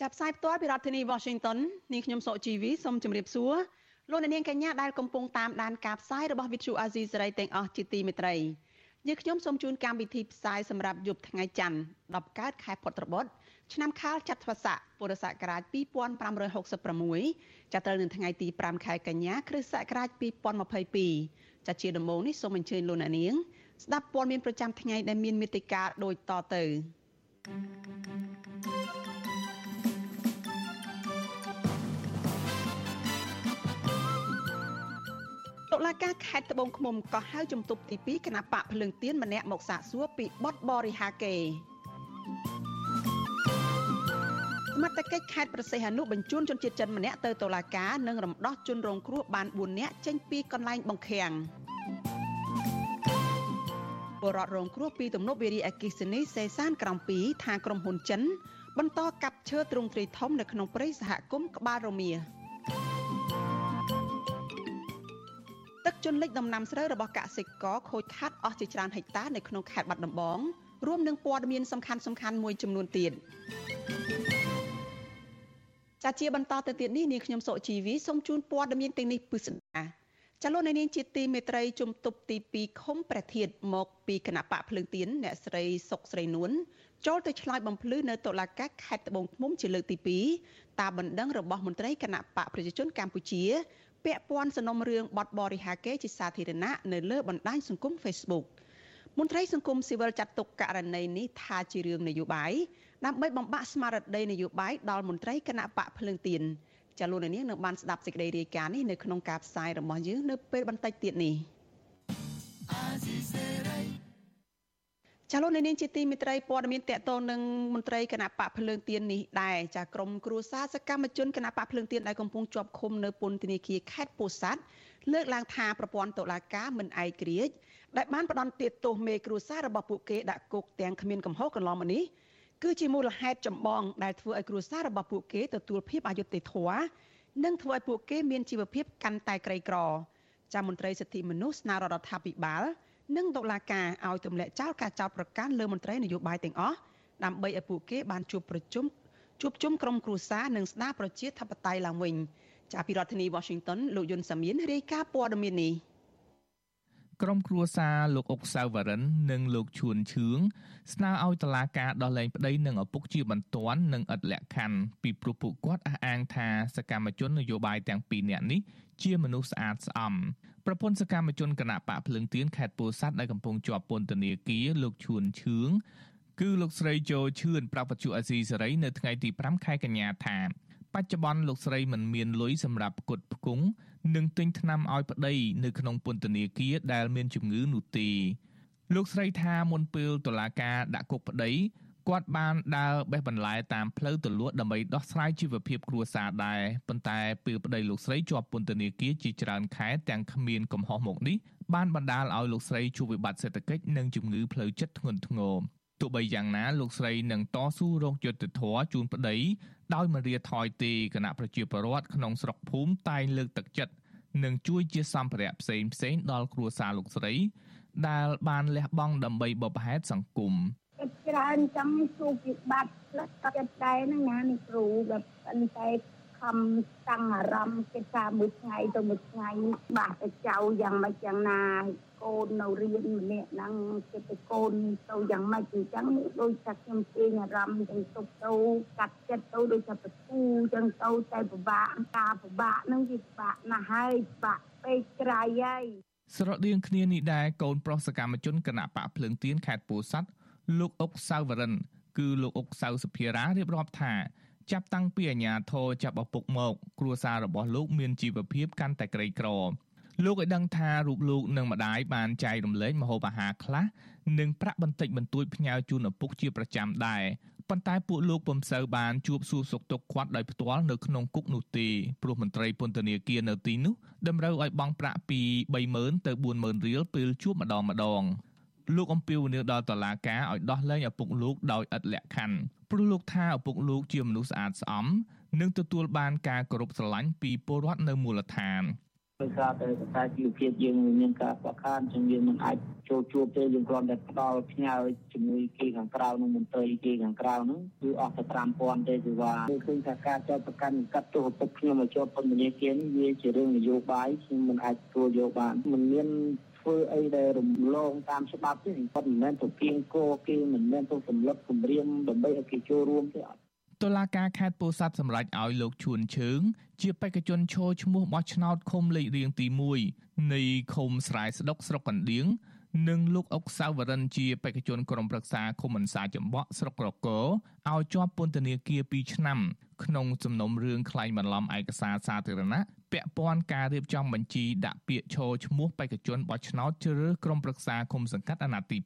ចាប់ផ្សាយផ្ទាល់ពីរដ្ឋធានី Washington នាងខ្ញុំសុកជីវីសូមជម្រាបសួរលោកអ្នកនាងកញ្ញាដែលកំពុងតាមដានការផ្សាយរបស់ Vithu Azisari ទាំងអស់ជាទីមេត្រីយើងខ្ញុំសូមជូនកម្មវិធីផ្សាយសម្រាប់យប់ថ្ងៃច័ន្ទ10កើតខែពុត្របុត្រឆ្នាំខាលចត្វាស័កពុរសករាជ2566ចាប់ត្រូវនៅថ្ងៃទី5ខែកញ្ញាគ្រិស្តសករាជ2022ចាជាដំបូងនេះសូមអញ្ជើញលោកអ្នកនាង ស្ដាប់ព័ត៌មានប្រចាំថ្ងៃដែលមានមេត្តាដូចតទៅ តុលាការខេត្តត្បូងឃ្មុំក៏ហៅជំទប់ទី2គណៈបកភ្លើងទៀនម្នាក់មកសាកសួរពីបទបរិហាកេសមត្ថកិច្ចខេត្តប្រសិទ្ធអនុបញ្ជូនជនជាតិចិនម្នាក់ទៅតុលាការនិងរំដោះជនរងគ្រោះបាន4នាក់ចេញពីកន្លែងបង្ខាំងបរដ្ឋរងគ្រោះពីទំនប់វារីអគិសនីសេសានក្រំ2ថាក្រុមហ៊ុនចិន បន្តកាប់ឈើទ្រង់ទ្រីធំនៅក្នុងព្រៃសហគមន៍ក្បាលរមៀ ទឹកជន់លិចដំណាំស្រូវរបស់កសិករខូចខាតអស់ជាច្រើនហិកតានៅក្នុងខេត្តបាត់ដំបងរួមនឹងព័ត៌មានសំខាន់សំខាន់មួយចំនួនទៀតចាជាបន្តទៅទៀតនេះនាងខ្ញុំសុជីវីសូមជូនព័ត៌មានទាំងនេះពិស្ដាចលនានាងជាទីមេត្រីជំទប់ទី2ខុំព្រះធាតមកពីគណៈបកភ្លើងទៀនអ្នកស្រីសុកស្រីនួនចូលទៅឆ្លើយបំភ្លឺនៅតុលាការខេត្តត្បូងឃ្មុំជាលើកទី2តាមបណ្ដឹងរបស់មន្ត្រីគណៈបកប្រជាជនកម្ពុជា ពាក់ព័ន្ធសំណុំរឿងបទបរិហាកេជាសាធារណៈនៅលើបណ្ដាញសង្គម Facebook មន្ត្រីសង្គមស៊ីវិលចាត់ទុកករណីនេះថាជារឿងនយោបាយដើម្បីបំបាក់ស្មារតីនយោបាយដល់មន្ត្រីគណៈបកភ្លើងទៀនចាលោកនាងនឹងបានស្ដាប់សេចក្តីរាយការណ៍នេះនៅក្នុងការផ្សាយរបស់យើងនៅពេលបន្តិចទៀតនេះ ចាលោកនាងជាទីមិត្តរីព័ត៌មានតកតងនឹងមន្ត្រីគណៈបកភ្លើងទៀននេះដែរចាក្រមគ្រួសារសកម្មជនគណៈបកភ្លើងទៀនដែលកំពុងជាប់ឃុំនៅពន្ធនាគារខេត្តពោធិ៍សាត់លើកឡើងថាប្រព័ន្ធតុលាការមិនឯករាជ្យដែលបានផ្ដន់ទោសមេគ្រួសាររបស់ពួកគេដាក់គុកទាំងគ្មានកំហុសកន្លងមកនេះគឺជាមូលហេតុចម្បងដែលធ្វើឲ្យគ្រួសាររបស់ពួកគេទទួលភាពអយុត្តិធម៌និងធ្វើឲ្យពួកគេមានជីវភាពកាន់តែក្រីក្រចាំមន្ត្រីសិទ្ធិមនុស្សស្នើរដ្ឋាភិបាល និងតុលាការឲ្យទម្លាក់ចោលការចោទប្រកាន់លើមន្ត្រីនយោបាយទាំងអស់ដើម្បីឲ្យពួកគេបានជួបប្រជុំជួបជុំក្រុមគ្រួសារនិងស្ដារប្រជាធិបតេយ្យឡើងវិញចាប់ពីរដ្ឋធានី Washington លោកយុនសាមៀនរាយការណ៍ព័ត៌មាននេះ ក្រុមគ្រួសារលោកអុកសាវរិន និងលោកឈួនឈឿងស្នើឲ្យតុលាការដោះលែងប្តីនិងឪពុកជាបន្ទាន់និងឥតលក្ខខណ្ឌពីព្រោះពួកគាត់អះអាងថាសកម្មជននយោបាយទាំងពីរនាក់នេះជាមនុស្សស្អាតស្អំប្រពន្ធសកម្មជនគណៈបកភ្លឹងទៀនខេត្តពោធិ៍សាត់ដែលកំពុងជាប់ពន្ធនាគារលោកឈួនឈឿងគឺលោកស្រីโจឈឿនប្រពន្ធអាស៊ីសេរីនៅថ្ងៃទី5ខែកញ្ញាថាបច្ចុប្បន្នលោកស្រីមិនមានលុយសម្រាប់ផ្គត់ផ្គង់ និងទិញថ្នាំឲ្យប្តីនៅក្នុងពន្ធនាគារដែលមានជំងឺនោះទេលោកស្រីថាមុនពេលតុលាការដាក់គុកប្តីគាត់បានដើរបេះបន្លែតាមផ្លូវទលួដើម្បីដោះស្រាយជីវភាពគ្រួសារដែរប៉ុន្តែពេលប្តីលោកស្រីជាប់ពន្ធនាគារជាច្រើនខែទាំងគ្មានកំហុសមកនេះបានបណ្ដាលឲ្យលោកស្រីជួបវិបត្តិសេដ្ឋកិច្ចនិងជំងឺផ្លូវចិត្តធ្ងន់ធ្ងរ ទោះបីយ៉ាងណាលោកស្រីនឹងតស៊ូរកយុត្តិធម៌ជូនប្តីដោយមិនរាថយទេគណៈប្រជាពលរដ្ឋក្នុងស្រុកភូមិតែងលើកទឹកចិត្តនិងជួយជាសម្ភារៈផ្សេងផ្សេងដល់គ្រួសារលោកស្រី ដែលបានលះបង់ដើម្បីបបហេតុសង្គមច្រើនចាំសុខវិបត្តិលក្ខណៈដែរហ្នឹងណានេះគ្រូបែបតែ ខំតាំងអារម្មណ៍គេថាមួយថ្ងៃទៅមួយថ្ងៃបាក់ទៅចៅយ៉ាងម៉េចយ៉ាងណាកូននៅរៀនម្នាក់ហ្នឹងគេទៅកូនទៅយ៉ាងម៉េចអញ្ចឹងដូចថាខ្ញុំទាញអារម្មណ៍ទាំងទុកទៅកាត់ចិត្តទៅដូចថាបទូអញ្ចឹងទៅតែពិបាកការពិបាកហ្នឹងវាពិបាកណាស់ហើយពិបាកពេកក្រៃហើយស្រដៀងគ្នានេះដែរកូនប្រុសសកម្មជនគណៈបកភ្លើងទៀនខេត្តពោធិ៍សាត់លោកអុកសៅវរិន គឺលោកអុកសៅសុភារារៀបរាប់ថា ចាប់តាំងពីអាញាធរចាប់ឪពុកមក គ្រួសាររបស់លោកមានជីវភាពកាន់តែក្រីក្រលោកឲ្យដឹងថារូបលោកនិងម្ដាយបានចែករំលែកម្ហូបអាហារខ្លះនិងប្រាក់បន្តិចបន្តួចផ្ញើជូនឪពុកជាប្រចាំដែរប៉ុន្តែពួកលោកពុំសូវបានជួបសួរសុខទុក្ខគាត់ដោយផ្ទាល់នៅក្នុងគុកនោះទេព្រោះមន្ត្រីពន្ធនាគារនៅទីនោះតម្រូវឲ្យបង់ប្រាក់ពី30000ទៅ40000រៀលពេលជួបម្ដងម្ដង លោកអំពីវនាវដល់តឡាការឲ្យដោះលែងឪពុកលោកដោយឥតលក្ខខណ្ឌព្រោះលោកថាឪពុកលោកជាមនុស្សស្អាតស្អំនិងទទួលបានការគោរពស្រឡាញ់ពីពលរដ្ឋនៅមូលដ្ឋានដោយសារតែកត្តាជីវភាពយើងមានការខ្វះខាតចឹងយើងមិនអាចចូលជួបទេយើងគ្រាន់តែផ្ដល់ផ្ញើជាមួយគេខាងក្រៅនឹងមន្ត្រីគេខាងក្រៅហ្នឹងគឺអស់តែ5000ទេគឺថាគឺឃើញថាការចោទប្រកាន់កាត់ទោសឪពុកខ្ញុំមកជាប់ពន្ធនាគារនេះវាជារឿងនយោបាយខ្ញុំមិនអាចទទួលយកបានមិនមាន ធ្វើអីដែលរំលងតាមច្បាប់ទេគាត់មិនមែនទៅគៀងគោគេមិនមែនទៅសម្លឹកគម្រាមដើម្បីឲ្យគេចូលរួមទេអត់តុលាការខេត្តពោធិ៍សាត់សម្រេចឲ្យលោកឈួនឈើង ជាបេក្ខជនឈរឈ្មោះបោះឆ្នោតឃុំលេខរៀងទី1នៃឃុំស្រែស្ដុកស្រុកកណ្ដៀងនិងលោកអុកសាវរិនជាបេក្ខជនក្រុមប្រឹក្សាឃុំអន្សាចំបក់ស្រុករកោឲ្យជាប់ពន្ធនាគារ2ឆ្នាំ ក្នុងសំណុំរឿងខ្លែងបន្លំឯកសារសាធារណៈពាក់ព័ន្ធការរៀបចំបញ្ជីដាក់ពាក្យឈរឈ្មោះបេក្ខជនបោះឆ្នោតជ្រើសរើសក្រុមប្រឹក្សាគុំសង្កាត់អាណត្តិទី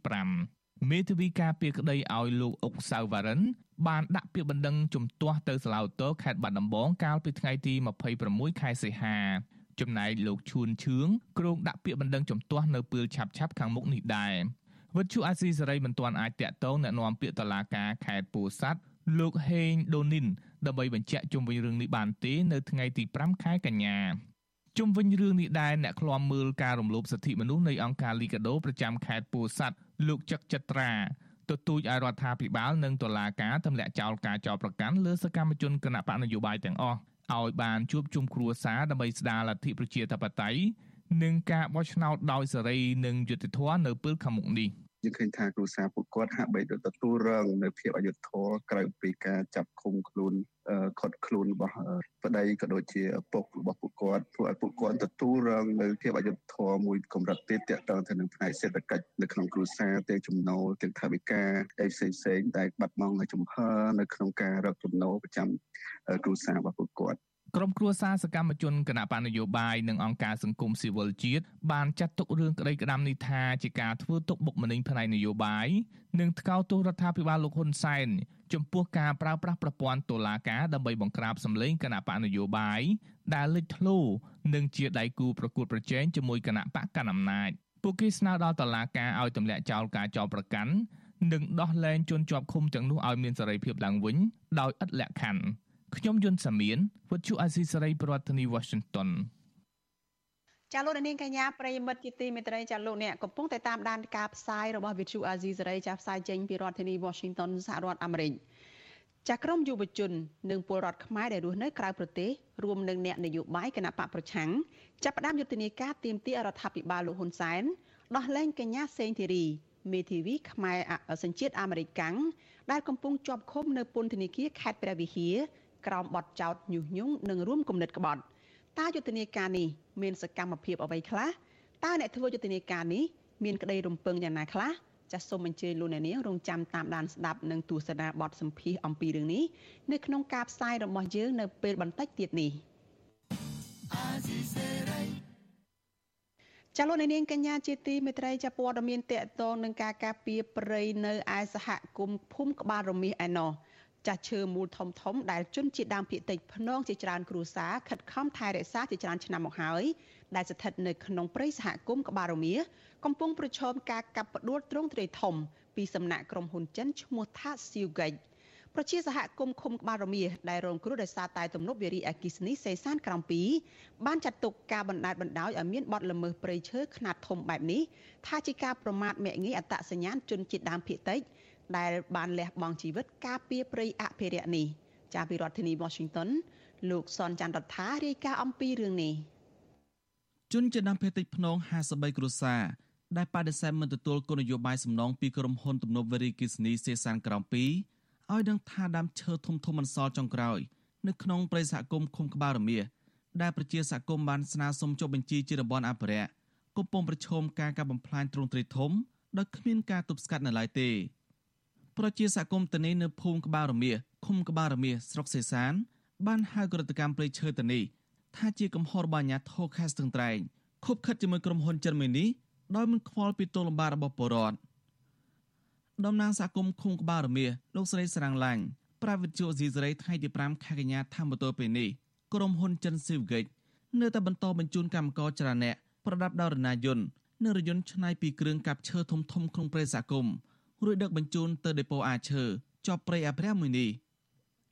5មេធាវីការពារក្តីឲ្យលោកអុកសាវវ៉ារិនបានដាក់ពាក្យបណ្ដឹងជំទាស់ទៅសាលាឧទ្ធរខេត្តបាត់ដំបងកាលពីថ្ងៃទី26ខែសីហាចំណែកលោកឈួនឈឿងក្រុងដាក់ពាក្យបណ្ដឹងជំទាស់នៅពេលឆាប់ឆាប់ខាងមុខនេះដែរវិទ្យុអាស៊ីសេរីមិនទាន់អាចតាក់ទងណែនាំពាក្យតឡាការខេត្តពោធិ៍សាត់ លោកហេងដូនីនដើម្បីបញ្ជាក់ជុំវិញរឿងនេះបានទេនៅថ្ងៃទី5ខែកញ្ញាជុំវិញរឿងនេះដែរអ្នកឃ្លាំមើលការរំលោភសិទ្ធិមនុស្សនៃអង្គការលីកាដូប្រចាំខេត្តពោធិ៍សាត់លោកចឹកចិត្រាទទូចឲ្យរដ្ឋាភិបាលនិងតុលាការទម្លាក់ចោលការចោទប្រកាន់លើសកម្មជនគណៈបកនយោបាយទាំងអស់ឲ្យបានជួបជុំគ្រួសារដើម្បីស្ដារលទ្ធិប្រជាធិបតេយ្យនិងការបោះឆ្នោតដោយសេរីនិងយុត្តិធម៌នៅពេលខាងមុខនេះ។ យើងឃើញថាគ្រួសារពួកគាត់ហាក់បីដូចទទួលរងនៅភាពអយុត្តិធម៌ក្រៅពីការចាប់ឃុំខ្លួនខត់ខ្លួនរបស់ប្តីក៏ដូចជាឪពុករបស់ពួកគាត់ធ្វើឲ្យពួកគាត់ទទួលរងនៅភាពអយុត្តិធម៌មួយកម្រិតទៀតទាក់ទងទៅនឹងផ្នែកសេដ្ឋកិច្ចនៅក្នុងគ្រួសារទាំងចំណូលទាំងថវិកាផ្សេងផ្សេងដែលបាត់បង់ចំហនៅក្នុងការរកចំណូលប្រចាំគ្រួសាររបស់ពួកគាត់ ក្រុមគ្រួសារសកម្មជនគណៈបណ្ឌនយោបាយនិងអង្គការសង្គមស៊ីវិលជាតិបានចាត់ទុករឿងក្តីក្តាំនេះថាជាការធ្វើទុកបុកម្នេញផ្នែកនយោបាយនិងថ្កោលទោសរដ្ឋាភិបាលលោកហ៊ុនសែនចំពោះការប្រើប្រាស់ប្រព័ន្ធតុលាការដើម្បីបង្ក្រាបសម្លេងគណៈបកនយោបាយដែលលេចធ្លោនិងជាដៃគូប្រកួតប្រជែងជាមួយគណៈបកកណ្ដាលអំណាចពួកគេស្នើដល់តុលាការឲ្យទម្លាក់ចោលការចោទប្រកាន់និងដោះលែងជនជាប់ឃុំទាំងនោះឲ្យមានសេរីភាពឡើងវិញដោយឥតលក្ខខណ្ឌ ខ្ញុំយុនសាមៀនវិទ្យុអាស៊ីសេរីប្រធានាធិបតី Washington ចាលោកនាងកញ្ញាប្រិយមិត្តជាទីមេត្រីចាលោកអ្នកកំពុងតែតាមដានការផ្សាយរបស់វិទ្យុអាស៊ីសេរីចាផ្សាយចេញពីរដ្ឋធានី Washington សហរដ្ឋអាមេរិកចាក្រមយុវជន និងពលរដ្ឋខ្មែរដែលរស់នៅក្រៅប្រទេសរួមនឹងអ្នកនយោបាយគណៈបកប្រឆាំងចាប់ផ្ដើមយុទ្ធនាការទៀមទារដ្ឋាភិបាលលោកហ៊ុនសែនដោះលែងកញ្ញាសេងធីរីមេធាវីខ្មែរសញ្ជាតិអាមេរិកកាំងដែលកំពុងជាប់ឃុំនៅពន្ធនាគារខេត្តព្រះវិហារ ក្រោមបទចោទញុះញង់និងរួមគំនិតក្បត់តើយុទ្ធនាការនេះមានសកម្មភាពអ្វីខ្លះតើអ្នកធ្វើយុទ្ធនាការនេះមានក្តីរំពឹងយ៉ាងណាខ្លះចាសសូមអញ្ជើញលោកអ្នកនាងរងចាំតាមដានស្ដាប់និងទស្សនាបទសម្ភាសអំពីរឿងនេះនៅក្នុងការផ្សាយរបស់យើងនៅពេលបន្តិចទៀតនេះចាលោកនាងកញ្ញាជាទីមេត្រីចាព័ត៌មានតកតងនឹងការការពារព្រៃនៅឯសហគមន៍ភូមិក្បាលរមៀសឯណោះ ចាស់ឈើមូលធំធំដែលជនជាតិដើមភាគតិចភ្នងជាច្រើនគ្រួសារខិតខំថែរក្សាជាច្រើនឆ្នាំមកហើយដែលស្ថិតនៅក្នុងព្រៃសហគមន៍ក្បាលរមៀកំពុងប្រឈមការកាប់ផ្ដួលទ្រង់ទ្រាយធំ ពីសំណាក់ក្រុមហ៊ុនចិនឈ្មោះថាស៊ីវហ្គិចប្រជាសហគមន៍ឃុំក្បាលរមៀដែលរងគ្រោះដោយសារតែទំនប់វារីអគិសនីសេសានក្រំ2បានចាត់ទុកការបណ្តែតបណ្តោយឲ្យមានបទល្មើសព្រៃឈើខ្នាតធំបែបនេះថាជាការប្រមាថមាក់ងាយអត្តសញ្ញាណជនជាតិដើមភាគតិច ដែលបានលះបង់ជីវិតការពារព្រៃអភិរក្សនេះចាពីរដ្ឋធានី Washington លោកសនច័ន្ទរដ្ឋារាយការណ៍អំពីរឿងនេះជនជាតិដើមភាគតិចភ្នង53គ្រួសារដែលបដិសេធមិនទទួលគោលនយោបាយសំណងពីក្រុមហ៊ុនទំនប់វារីគិសនីសេសានក្រំ2ឲ្យដឹងថាដើមឈើធំធំបន្សល់ចុងក្រោយ នៅក្នុងព្រៃសហគមន៍ឃុំក្បាលរមៀដែលប្រជាសហគមន៍បានស្នើសុំចុះបញ្ជីជាតំបន់អភិរក្សកំពុងប្រឈមការកាប់បំផ្លាញទ្រង់ទ្រាយធំដោយគ្មានការទប់ស្កាត់នៅឡើយទេ ប្រជាសហគមន៍តនីនៅភូមិក្បាលរមៀឃុំក្បាលរមៀស្រុកសេសាន បានហៅក្រតកម្មព្រៃឈើតនីថាជាកំហុសរបស់អាជ្ញាធរខេត្តស្ទឹងត្រែងខុបខិតជាមួយក្រុមហ៊ុនចិនមួយនេះដោយមិនខ្វល់ពីទោសលំបាករបស់ពលរដ្ឋតំណាងសហគមន៍ឃុំក្បាលរមៀសលោកស្រីស្រាំងឡាញ់ប្រាវិទ្យាស៊ីសេរីថ្ងៃទី5ខែកញ្ញាថាមតទៅពេលនេះក្រុមហ៊ុនចិនស៊ីវហ្គិចនៅតែបន្តបញ្ជូនកម្មករចរណៈប្រដាប់ដោយរណាយន្តនិងរយន្តឆ្នៃពីគ្រឿងកាប់ឈើធំធំក្នុងព្រៃសហគមន៍ រួចដឹកបញ្ជូនទៅដេប៉ូអាឈើជាប់ព្រៃអភិរក្សមួយនេះ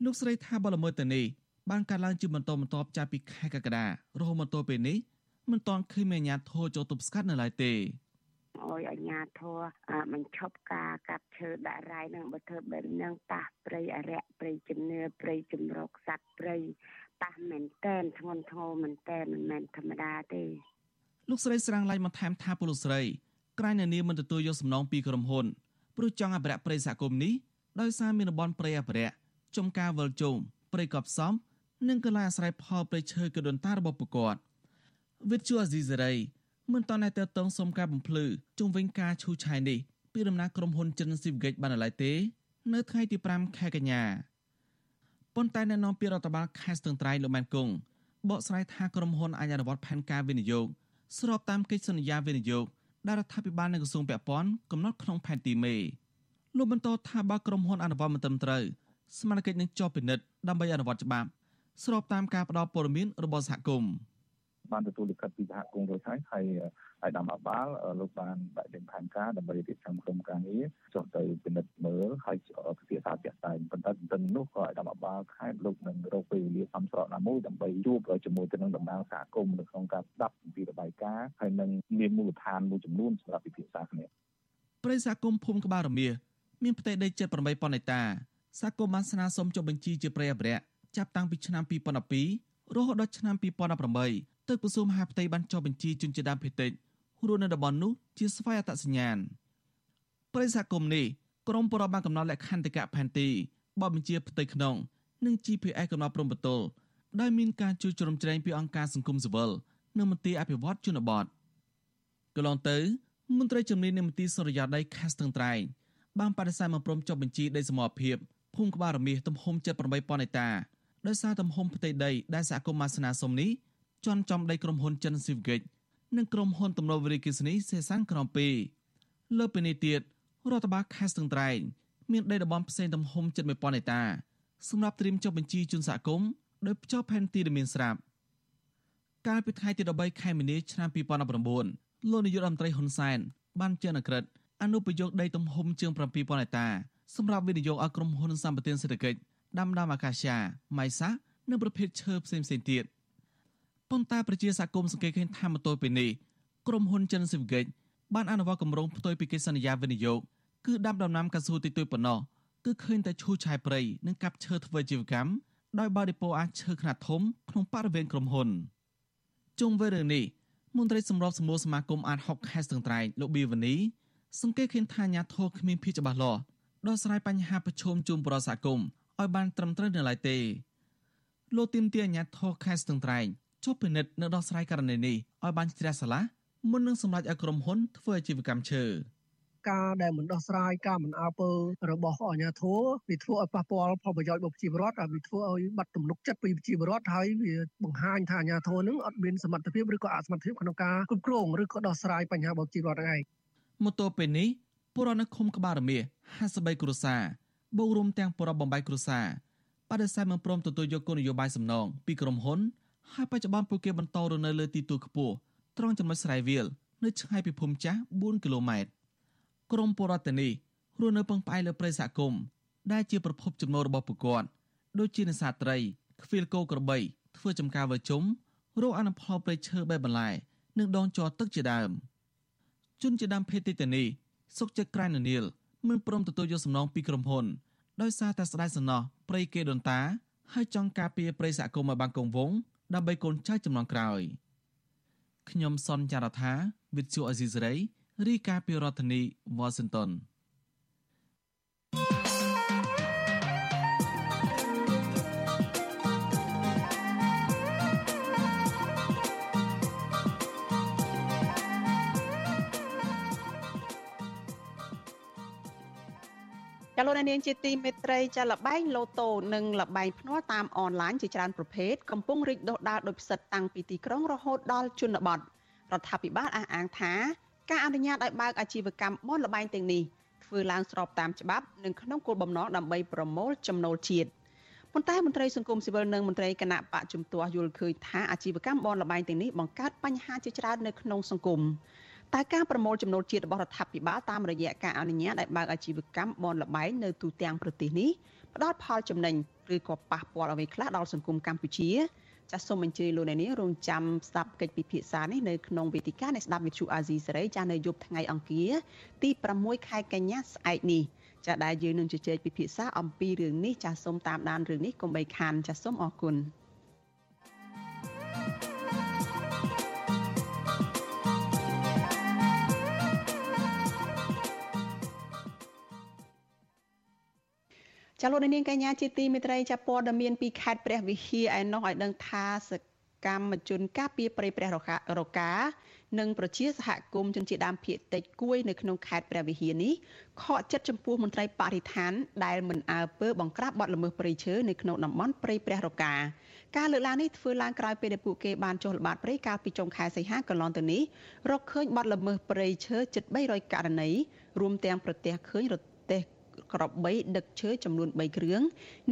លោកស្រីថាបលល្មើសទៅនេះបានកើតឡើងជាបន្តបន្ទាប់ចាប់ពីខែកក្កដារហូតមកទល់ពេលនេះមិនទាន់ឃើញមានអាជ្ញាធរចូលទប់ស្កាត់នៅឡើយទេអោយអាញាធរបញ្ឈប់ការកាប់ឈើដាក់រាយនឹងបើធ្វើបែបហ្នឹងប៉ះព្រៃអរិយព្រៃជំនឿព្រៃជំរកសត្វព្រៃប៉ះមែនតែនធ្ងន់ធ្ងរមែនតែនមិនមែនធម្មតាទេលោកស្រីស្រាំងឡៃបន្ថែមថាពលស្រីក្រែងនានាមិនទទួលយកសំណងពីក្រុមហ៊ុន ព្រោះចង់អភិរក្សព្រៃសហគមន៍នេះដោយសារមានតំបន់ព្រៃអភិរក្សចំការវលជុំព្រៃកប់សំនិងកន្លែងអាស្រ័យផលព្រៃឈើកដុនតារបស់ពួកគាត់វិទ្យុអាស៊ីសេរីមិនតន់តែតងសុំការបំភ្លឺជុំវិញការឈូសឆាយនេះពីដំណាក់ក្រុមហ៊ុនចិនស៊ីវហ្គិចបានឡើយទេ នៅថ្ងៃទី5ខែកញ្ញាប៉ុន្តែអ្នកនាំពាក្យរដ្ឋបាលខេត្តស្ទឹងត្រែងលោកម៉ែនគង់បកស្រាយថាក្រុមហ៊ុនអាចអនុវត្តផែនការវិនិយោគស្របតាមកិច្ចសន្យាវិនិយោគ ដែលរដ្ឋាភិបាលនិងក្រសួងពាក់ព័ន្ធកំណត់ក្នុងផែនទីមេលោកបន្តថាបើក្រុមហ៊ុនអនុវត្តមិនត្រឹមត្រូវស្មារតីនឹងជាប់ពិនិត្យដើម្បីអនុវត្តច្បាប់ស្របតាមការផ្ដល់ព័ត៌មានរបស់សហគមន៍ បានទទួលលិខិតពីសហគមន៍រួចហើយហើយអាយដាមអាបាលលោកបានដាក់ចេញផែនការដើម្បីរៀបចំក្រុមការងារចុះទៅពិនិត្យមើលហើយពិភាក្សាជាក់ស្ដែងប៉ុន្តែទន្ទឹមនោះក៏អាយដាមអាបាលខេត្តលោកនឹងរកពេលវេលាសំស្របណាមួយដើម្បីជួបជាមួយទៅនឹងតំណាងសហគមន៍នៅក្នុងការស្ដាប់ពីរបាយការណ៍ហើយនឹងមានមូលដ្ឋានមួយចំនួនសម្រាប់ពិភាក្សាគ្នាប្រិយសហគមន៍ភូមិក្បាលរមៀមានផ្ទៃដីជិត8ប៉ុនហិកតាសហគមន៍បានស្នើសុំចុះបញ្ជីជាព្រៃអភិរក្សចាប់តាំងពីឆ្នាំ2012រហូតដល់ឆ្នាំ2018 ទើបក្រសួងមហាផ្ទៃបានចុះបញ្ជីជនជាតិដើមភាគតិចរស់នៅតំបន់នោះជាស្វ័យអត្តសញ្ញាណប្រិយសហគមន៍នេះក្រមប្របានកំណត់លក្ខន្តិកៈផែនទីបបបញ្ជាផ្ទៃក្នុងនិង GPS កំណត់ព្រំប្រទល់ដោយមានការជួយជ្រោមជ្រែងពីអង្គការសង្គមស៊ីវិលនិងមន្ទីរអភិវឌ្ឍជនបទកន្លងទៅមន្ត្រីជំនាញនៃមន្ទីរសុរិយោដីខេត្តស្ទឹងត្រែងបានបដិសេធមកព្រមចុះបញ្ជីដីសមរភាពភូមិក្បាលរមាសទំហំ78ប៉ុនហិកតាដោយសារទំហំផ្ទៃដីដែលសហគមន៍អាសនាសុំនេះ ជន់ចំដីក្រុមហ៊ុនចិនស៊ីវហ្គិចនិងក្រុមហ៊ុនទំនប់វារីគិសនីសេសានក្រំ2លើពីនេះទៀតរដ្ឋបាលខេត្តស្ទឹងត្រែងមានដីតំបន់ផ្សេងទំហំជិត1000ហិកតាសម្រាប់ត្រៀមចុះបញ្ជីជូនសហគមន៍ដោយភ្ជាប់ផែនទីដែលមានស្រាប់កាលពីថ្ងៃទី13ខែមីនាឆ្នាំ2019លោកនាយករដ្ឋមន្ត្រីហ៊ុនសែនបានចេញអក្រិតអនុប្រយោគដីទំហំជាង7000ហិកតាសម្រាប់វិនិយោគឲ្យក្រុមហ៊ុនសម្បត្តិសេដ្ឋកិច្ចដាំដើមអាកាសយ៉ាម៉ៃសានិងប្រភេទឈើផ្សេងៗទៀត ប៉ុន្តែប្រជាសហគមន៍សង្កេតឃើញថាមកទល់ពេលនេះក្រុមហ៊ុនចិនស៊ីវហ្គិចបានអនុវត្តគម្រោងផ្ទុយពីកិច្ចសន្យាវិនិយោគគឺដាំដំណាំកៅស៊ូតិចតួចប៉ុណ្ណោះគឺឃើញតែឈូសឆាយព្រៃនិងកាប់ឈើធ្វើជីវកម្មដោយបើដេប៉ូអាឈើខ្នាតធំក្នុងបរិវេណក្រុមហ៊ុនជុំវិញរឿងនេះមន្ត្រីសម្របសម្រួលសមាគមអាត6ខេត្តស្ទឹងត្រែងលោកប៊ីវនីសង្កេតឃើញថាអាញាធរគ្មានភាពច្បាស់លាស់ដោះស្រាយបញ្ហាប្រឈមជុំប្រសហគមន៍ឲ្យបានត្រឹមត្រូវនៅឡើយទេលោកទីមទាអាញាធរខេត្តស្ទឹងត្រែង ចុះពិនិត្យនៅដោះស្រាយករណីនេះឲ្យបានជ្រះស្រឡះមុននឹងសម្រេចឲ្យក្រុមហ៊ុនធ្វើអាជីវកម្មឈើការដែលមិនដោះស្រាយការមិនអើពើរបស់អាជ្ញាធរវាធ្វើឲ្យប៉ះពាល់ផលប្រយោជន៍របស់ប្រជាពលរដ្ឋហើយវាធ្វើឲ្យបាត់ទំនុកចិត្តពីប្រជាពលរដ្ឋហើយវាបង្ហាញថាអាជ្ញាធរនឹងអត់មានសមត្ថភាពឬក៏អសមត្ថភាពក្នុងការគ្រប់គ្រងឬក៏ដោះស្រាយបញ្ហារបស់ប្រជាពលរដ្ឋហ្នឹងឯងមកទល់ពេលនេះពលរដ្ឋនៅឃុំក្បាលរមៀ53គ្រួសារបូករួមទាំងពលរដ្ឋបំបីគ្រួសារបដិសេធមិនព្រមទទួលយកគោលនយោបាយសំណងពីក្រុមហ៊ុន ហើយបច្ចុប្បន្នពួកគេបន្តរស់នៅលើទីទួលខ្ពស់ត្រង់ចំណុចស្រែវាលនៅឆ្ងាយពីភូមិចាស់4គីឡូម៉ែត្រក្រមពលរដ្ឋនេះរស់នៅពឹងផ្អែកលើព្រៃសហគមន៍ដែលជាប្រភពចំណូលរបស់ពួកគាត់ដូចជានេសាទត្រីខ្វៀលគោក្របីធ្វើចំការវើជុំរោគអនុផលព្រៃឈើបែបបន្លែនិងដងចរទឹកជាដើមជនជាដើមភេទទីតានីសុកចិត្តក្រែននាលមិនព្រមទទួលយកសំណងពីក្រុមហ៊ុនដោយសារតែស្ដាយសំណោះព្រៃគេដូនតាហើយចង់ការពារព្រៃសហគមន៍ឲ្យបានគង់វង្ស ដើម្បីកូនចៅចំនួនក្រោយខ្ញុំសនចាររថាវិទ្យុអេស៊ីសរ៉ៃរីកាពីរដ្ឋធានីវ៉ា លោកនាងជាទីមេត្រីចាលបែងលូតូនិងលបែងភ្នាល់តាមអនឡាញជាច្រើនប្រភេទកំពុងរីកដុះដាលដោយផ្សិតតាំងពីទីក្រុងរហូតដល់ជនបទរដ្ឋាភិបាលអះអាងថាការអនុញ្ញាតឲ្យបើកអាជីវកម្មបនលបែងទាំងនេះធធ្វើឡើងស្របតាមច្បាប់និងក្នុងគោលបំណងដើម្បីប្រមូលចំណូលជាតិប៉ុន្តែមន្ត្រីសង្គមស៊ីវិលនិងមន្ត្រីគណៈបកជំទាស់យល់ឃើញថាអាជីវកម្មបនលបែងទាំងនេះបង្កើតបញ្ហាជាច្រើននៅក្នុងសង្គម តែការប្រមូលចំណូលជាតិរបស់រដ្ឋាភិបាលតាមរយៈការអនុញ្ញាតឲ្យបើកអាជីវកម្មបនលបែងនៅទូទាំងប្រទេសនេះផ្ដល់ផលចំណេញឬក៏ប៉ះពាល់អ្វីខ្លះដល់សង្គមកម្ពុជាចាសសូមអញ្ជើញលោកអ្នកនាងរងចាំស្ដាប់កិច្ចពិភាក្សានេះនៅក្នុងវេទិកានៃស្ដាប់វិទ្យុអាស៊ីសេរីចាសនៅយប់ថ្ងៃអង្គារទី6ខែកញ្ញាស្អែកនេះចាសដែលយើងនឹងជជែកពិភាក្សាអំពីរឿងនេះចាសសូមតាមដានរឿងនេះកុំបីខានចាសសូមអរគុណ ចាលោកនាងកញ្ញាជាទីមេត្រីចាព័ត៌មានពីខេត្តព្រះវិហារឯណោះឲ្យដឹងថាសកម្មជនការពីប្រៃព្រះរកានិងប្រជាសហគមន៍ជនជាតិដើមភាគតិចគួយនៅក្នុងខេត្តព្រះវិហារនេះខកចិត្តចំពោះមន្ត្រីបរិស្ថានដែលមិនអើពើបង្ក្រាបបទល្មើសព្រៃឈើនៅក្នុងតំបន់ព្រៃព្រះរកាការលើកឡើងនេះធ្វើឡើងក្រោយពេលដែលពួកគេបានចុះល្បាតព្រៃកាលពីចុងខែសីហាកន្លងទៅនេះរកឃើញបទល្មើសព្រៃឈើជិត300ករណីរួមទាំងប្រទះឃើញរទេះ ក្របីដឹកឈើចំនួន3គ្រឿង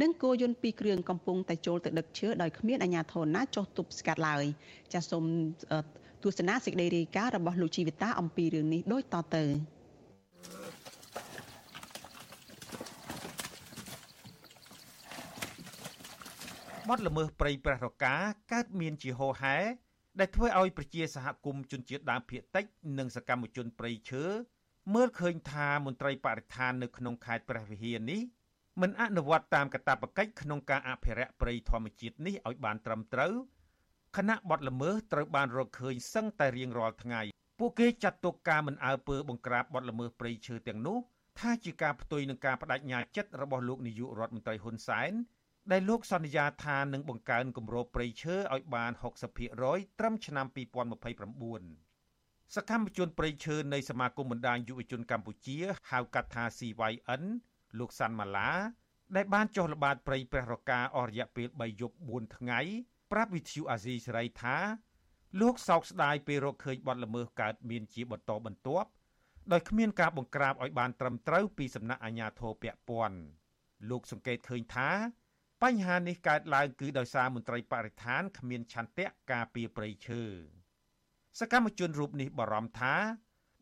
និងគោយន្ត2គ្រឿងកំពុងតែចូលទៅដឹកឈើដោយគ្មានអាជ្ញាធរណាចុះទប់ស្កាត់ឡើយចាសសូមទស្សនាសេចក្តីរាយការណ៍របស់លោកជីវិតាអំពីរឿងនេះដូចតទៅបទល្មើសព្រៃព្រះរកាកើតមានជាហោហែដែលធ្វើឲ្យប្រជាសហគមន៍ជនជាតិដើមភាគតិច និងសកម្មជនព្រៃឈើ មើលឃើញថាមន្ត្រីបរិស្ថាននៅក្នុងខេត្តព្រះវិហារនេះមិនអនុវត្តតាមកាតព្វកិច្ចក្នុងការអភិរក្សព្រៃធម្មជាតិនេះឲ្យបានត្រឹមត្រូវខណៈបទល្មើសត្រូវបានរកឃើញសឹងតែរៀងរាល់ថ្ងៃពួកគេចាត់ទុកការមិនអើពើបង្ក្រាបបទល្មើសព្រៃឈើទាំងនោះថាជាការផ្ទុយនឹងការបដិញ្ញាចិត្តរបស់លោកនាយករដ្ឋមន្ត្រីហ៊ុនសែនដែលលោកសន្យាថានឹងបង្កើនគម្របព្រៃឈើឲ្យបាន60%ត្រឹមឆ្នាំ2029 សកម្មជនប្រៃឈើនៃសមាគមបណ្ដាញយុវជនកម្ពុជា ហៅកាត់ថា CYN លោកសាន់ម៉ាឡា ដែលបានចុះល្បាតព្រៃព្រះរកាអស់រយៈពេល3យប់4ថ្ងៃប្រាប់វិទ្យុអាស៊ីសេរីថាលោកសោកស្ដាយពេលរកឃើញបទល្មើសកើតមានជាបន្តបន្ទាប់ដោយគ្មានការបង្ក្រាបឲ្យបានត្រឹមត្រូវពីសំណាក់អាជ្ញាធរពាក់ព័ន្ធលោកសង្កេតឃើញថា បញ្ហានេះកើតឡើងគឺដោយសារមន្ត្រីបរិស្ថានគ្មានឆន្ទៈការពារព្រៃឈើ សកម្មជនរូបនេះបារម្ភថា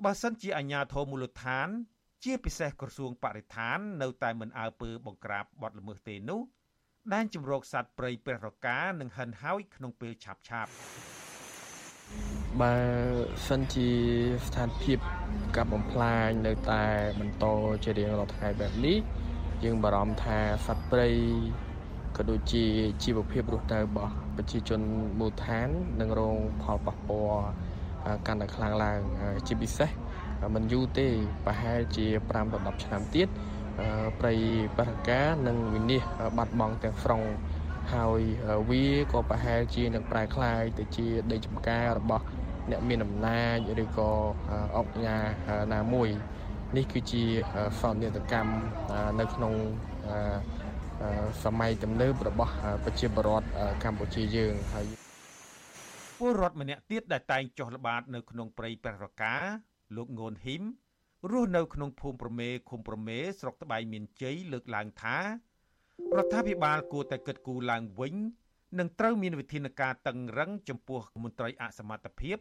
បើសិនជាអាជ្ញាធរមូលដ្ឋាន ជាពិសេសក្រសួងបរិស្ថាន នៅតែមិនអើពើបង្ក្រាបបទល្មើសទេនោះដែនជំរកសត្វព្រៃព្រះរកានឹងហិនហោចក្នុងពេលឆាប់ឆាប់បើសិនជាស្ថានភាពកាប់បំផ្លាញនៅតែបន្តជារៀងរាល់ថ្ងៃបែបនេះយើងបារម្ភថាសត្វព្រៃក៏ដូចជាជីវភាពរស់នៅរបស់ប្រជាជនមូលដ្ឋាននឹងរងផលប៉ះពាល់ កាន់តែខ្លាំងឡើងជាពិសេសមិនយូរទេប្រហែលជា5ដល់10ឆ្នាំទៀតព្រៃបរិកានឹងវិនិច្ឆ័យបាត់បង់ទាំងស្រុងហើយវាក៏ប្រហែលជានឹងប្រែคล้ายទៅជាដីចម្ការរបស់អ្នកមានអំណាចឬក៏អង្គការណាមួយនេះគឺជាសោកនាដកម្មនៅក្នុងសម័យទំនើបរបស់ប្រជាពលរដ្ឋកម្ពុជាយើងហើយ ពលរដ្ឋម្នាក់ទៀតដែលតែងចុះល្បាតនៅក្នុងព្រៃព្រះរកាលោកងូនហ៊ីមរស់នៅក្នុងភូមិប្រមេឃុំប្រមេស្រុកត្បៃមានជ័យលើកឡើងថារដ្ឋាភិបាលគួរតែគិតគូរឡើងវិញនិងត្រូវមានវិធានការតឹងរឹងចំពោះមន្ត្រីអសមត្ថភាព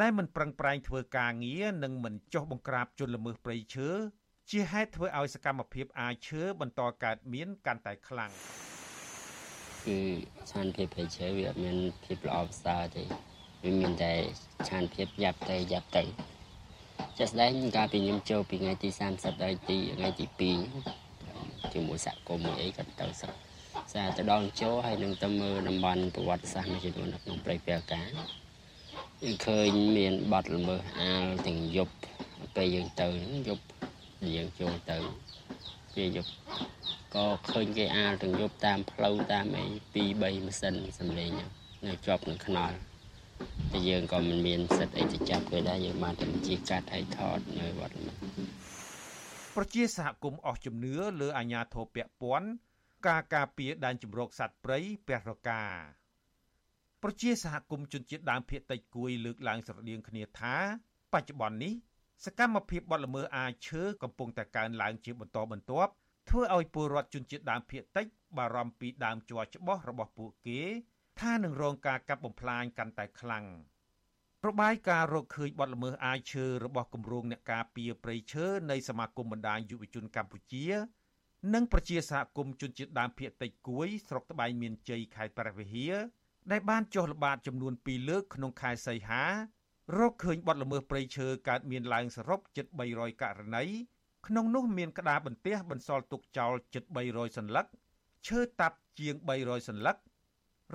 ដែលមិនប្រឹងប្រែងធ្វើការងារនិងមិនចុះបង្ក្រាបជនល្មើសព្រៃឈើជាហេតុធ្វើឲ្យសកម្មភាពអាឈើបន្តកើតមានកាន់តែខ្លាំង គឺឆានភាពព្រៃឈើវាអត់មានភាពល្អប្រសើរទេវាមានតែឆានភាពយ៉ាប់ទៅយ៉ាប់ទៅចាស់ស្ដែងកាលពីខ្ញុំចូលពីថ្ងៃទី30ដល់ទីថ្ងៃទី2ជាមួយសហគមន៍មួយអីក៏ទៅសឹកសារទៅដល់ចូលហើយនឹងទៅមើលតំបន់ប្រវត្តិសាស្ត្រមួយចំនួននៅក្នុងព្រៃព្រះកាយើងឃើញមានបាត់ល្មើសអាលទាំងយប់ពេលយើងទៅយប់យើងចូលទៅពេលយប់ ក៏ឃើញគេអាលទាំងយប់តាមផ្លូវតាមអី2 3ម៉ាស៊ីនសំលេងនៅជាប់នឹងខ្នល់តែយើងក៏មិនមានសិទ្ធិអីទៅចាប់គេដែរយើងបានតែជាកាត់ឲ្យថតនៅវត្តនេះប្រជាសហគមន៍អស់ជំនឿលើអាញាធរពពាន់ការការពារដែនជំរកសត្វព្រៃព្រះរកាប្រជាសហគមន៍ជនជាតិដើមភាគតិចគួយលើកឡើងស្រដៀងគ្នាថា បច្ចុប្បន្ននេះសកម្មភាពបទល្មើសអាឈើកំពុងតែកើនឡើងជាបន្តបន្ទាប់ ធ្វើឲ្យពលរដ្ឋជនជាតិដើមភាគតិចបារម្ភពីដើមជ័រច្បាស់របស់ពួកគេ ថានឹងរងការកាប់បំផ្លាញកាន់តែខ្លាំងរបាយការណ៍រកឃើញបទល្មើសអាយឈើរបស់គម្រោងអ្នកការពារព្រៃឈើនៃសមាគមបណ្ដាញយុវជនកម្ពុជា និងប្រជាសហគមន៍ជនជាតិដើមភាគតិចគួយស្រុកត្បែងមានជ័យខេត្តព្រះវិហារដែលបានចុះល្បាតចំនួន2លើកក្នុងខែសីហារកឃើញបទល្មើសព្រៃឈើកើតមានឡើងសរុបជិត300ករណី ក្នុងនោះមានក្តារបន្ទះបន្សល់ទុកចោលជិត300សន្លឹកឈើតាប់ជាង300សន្លឹក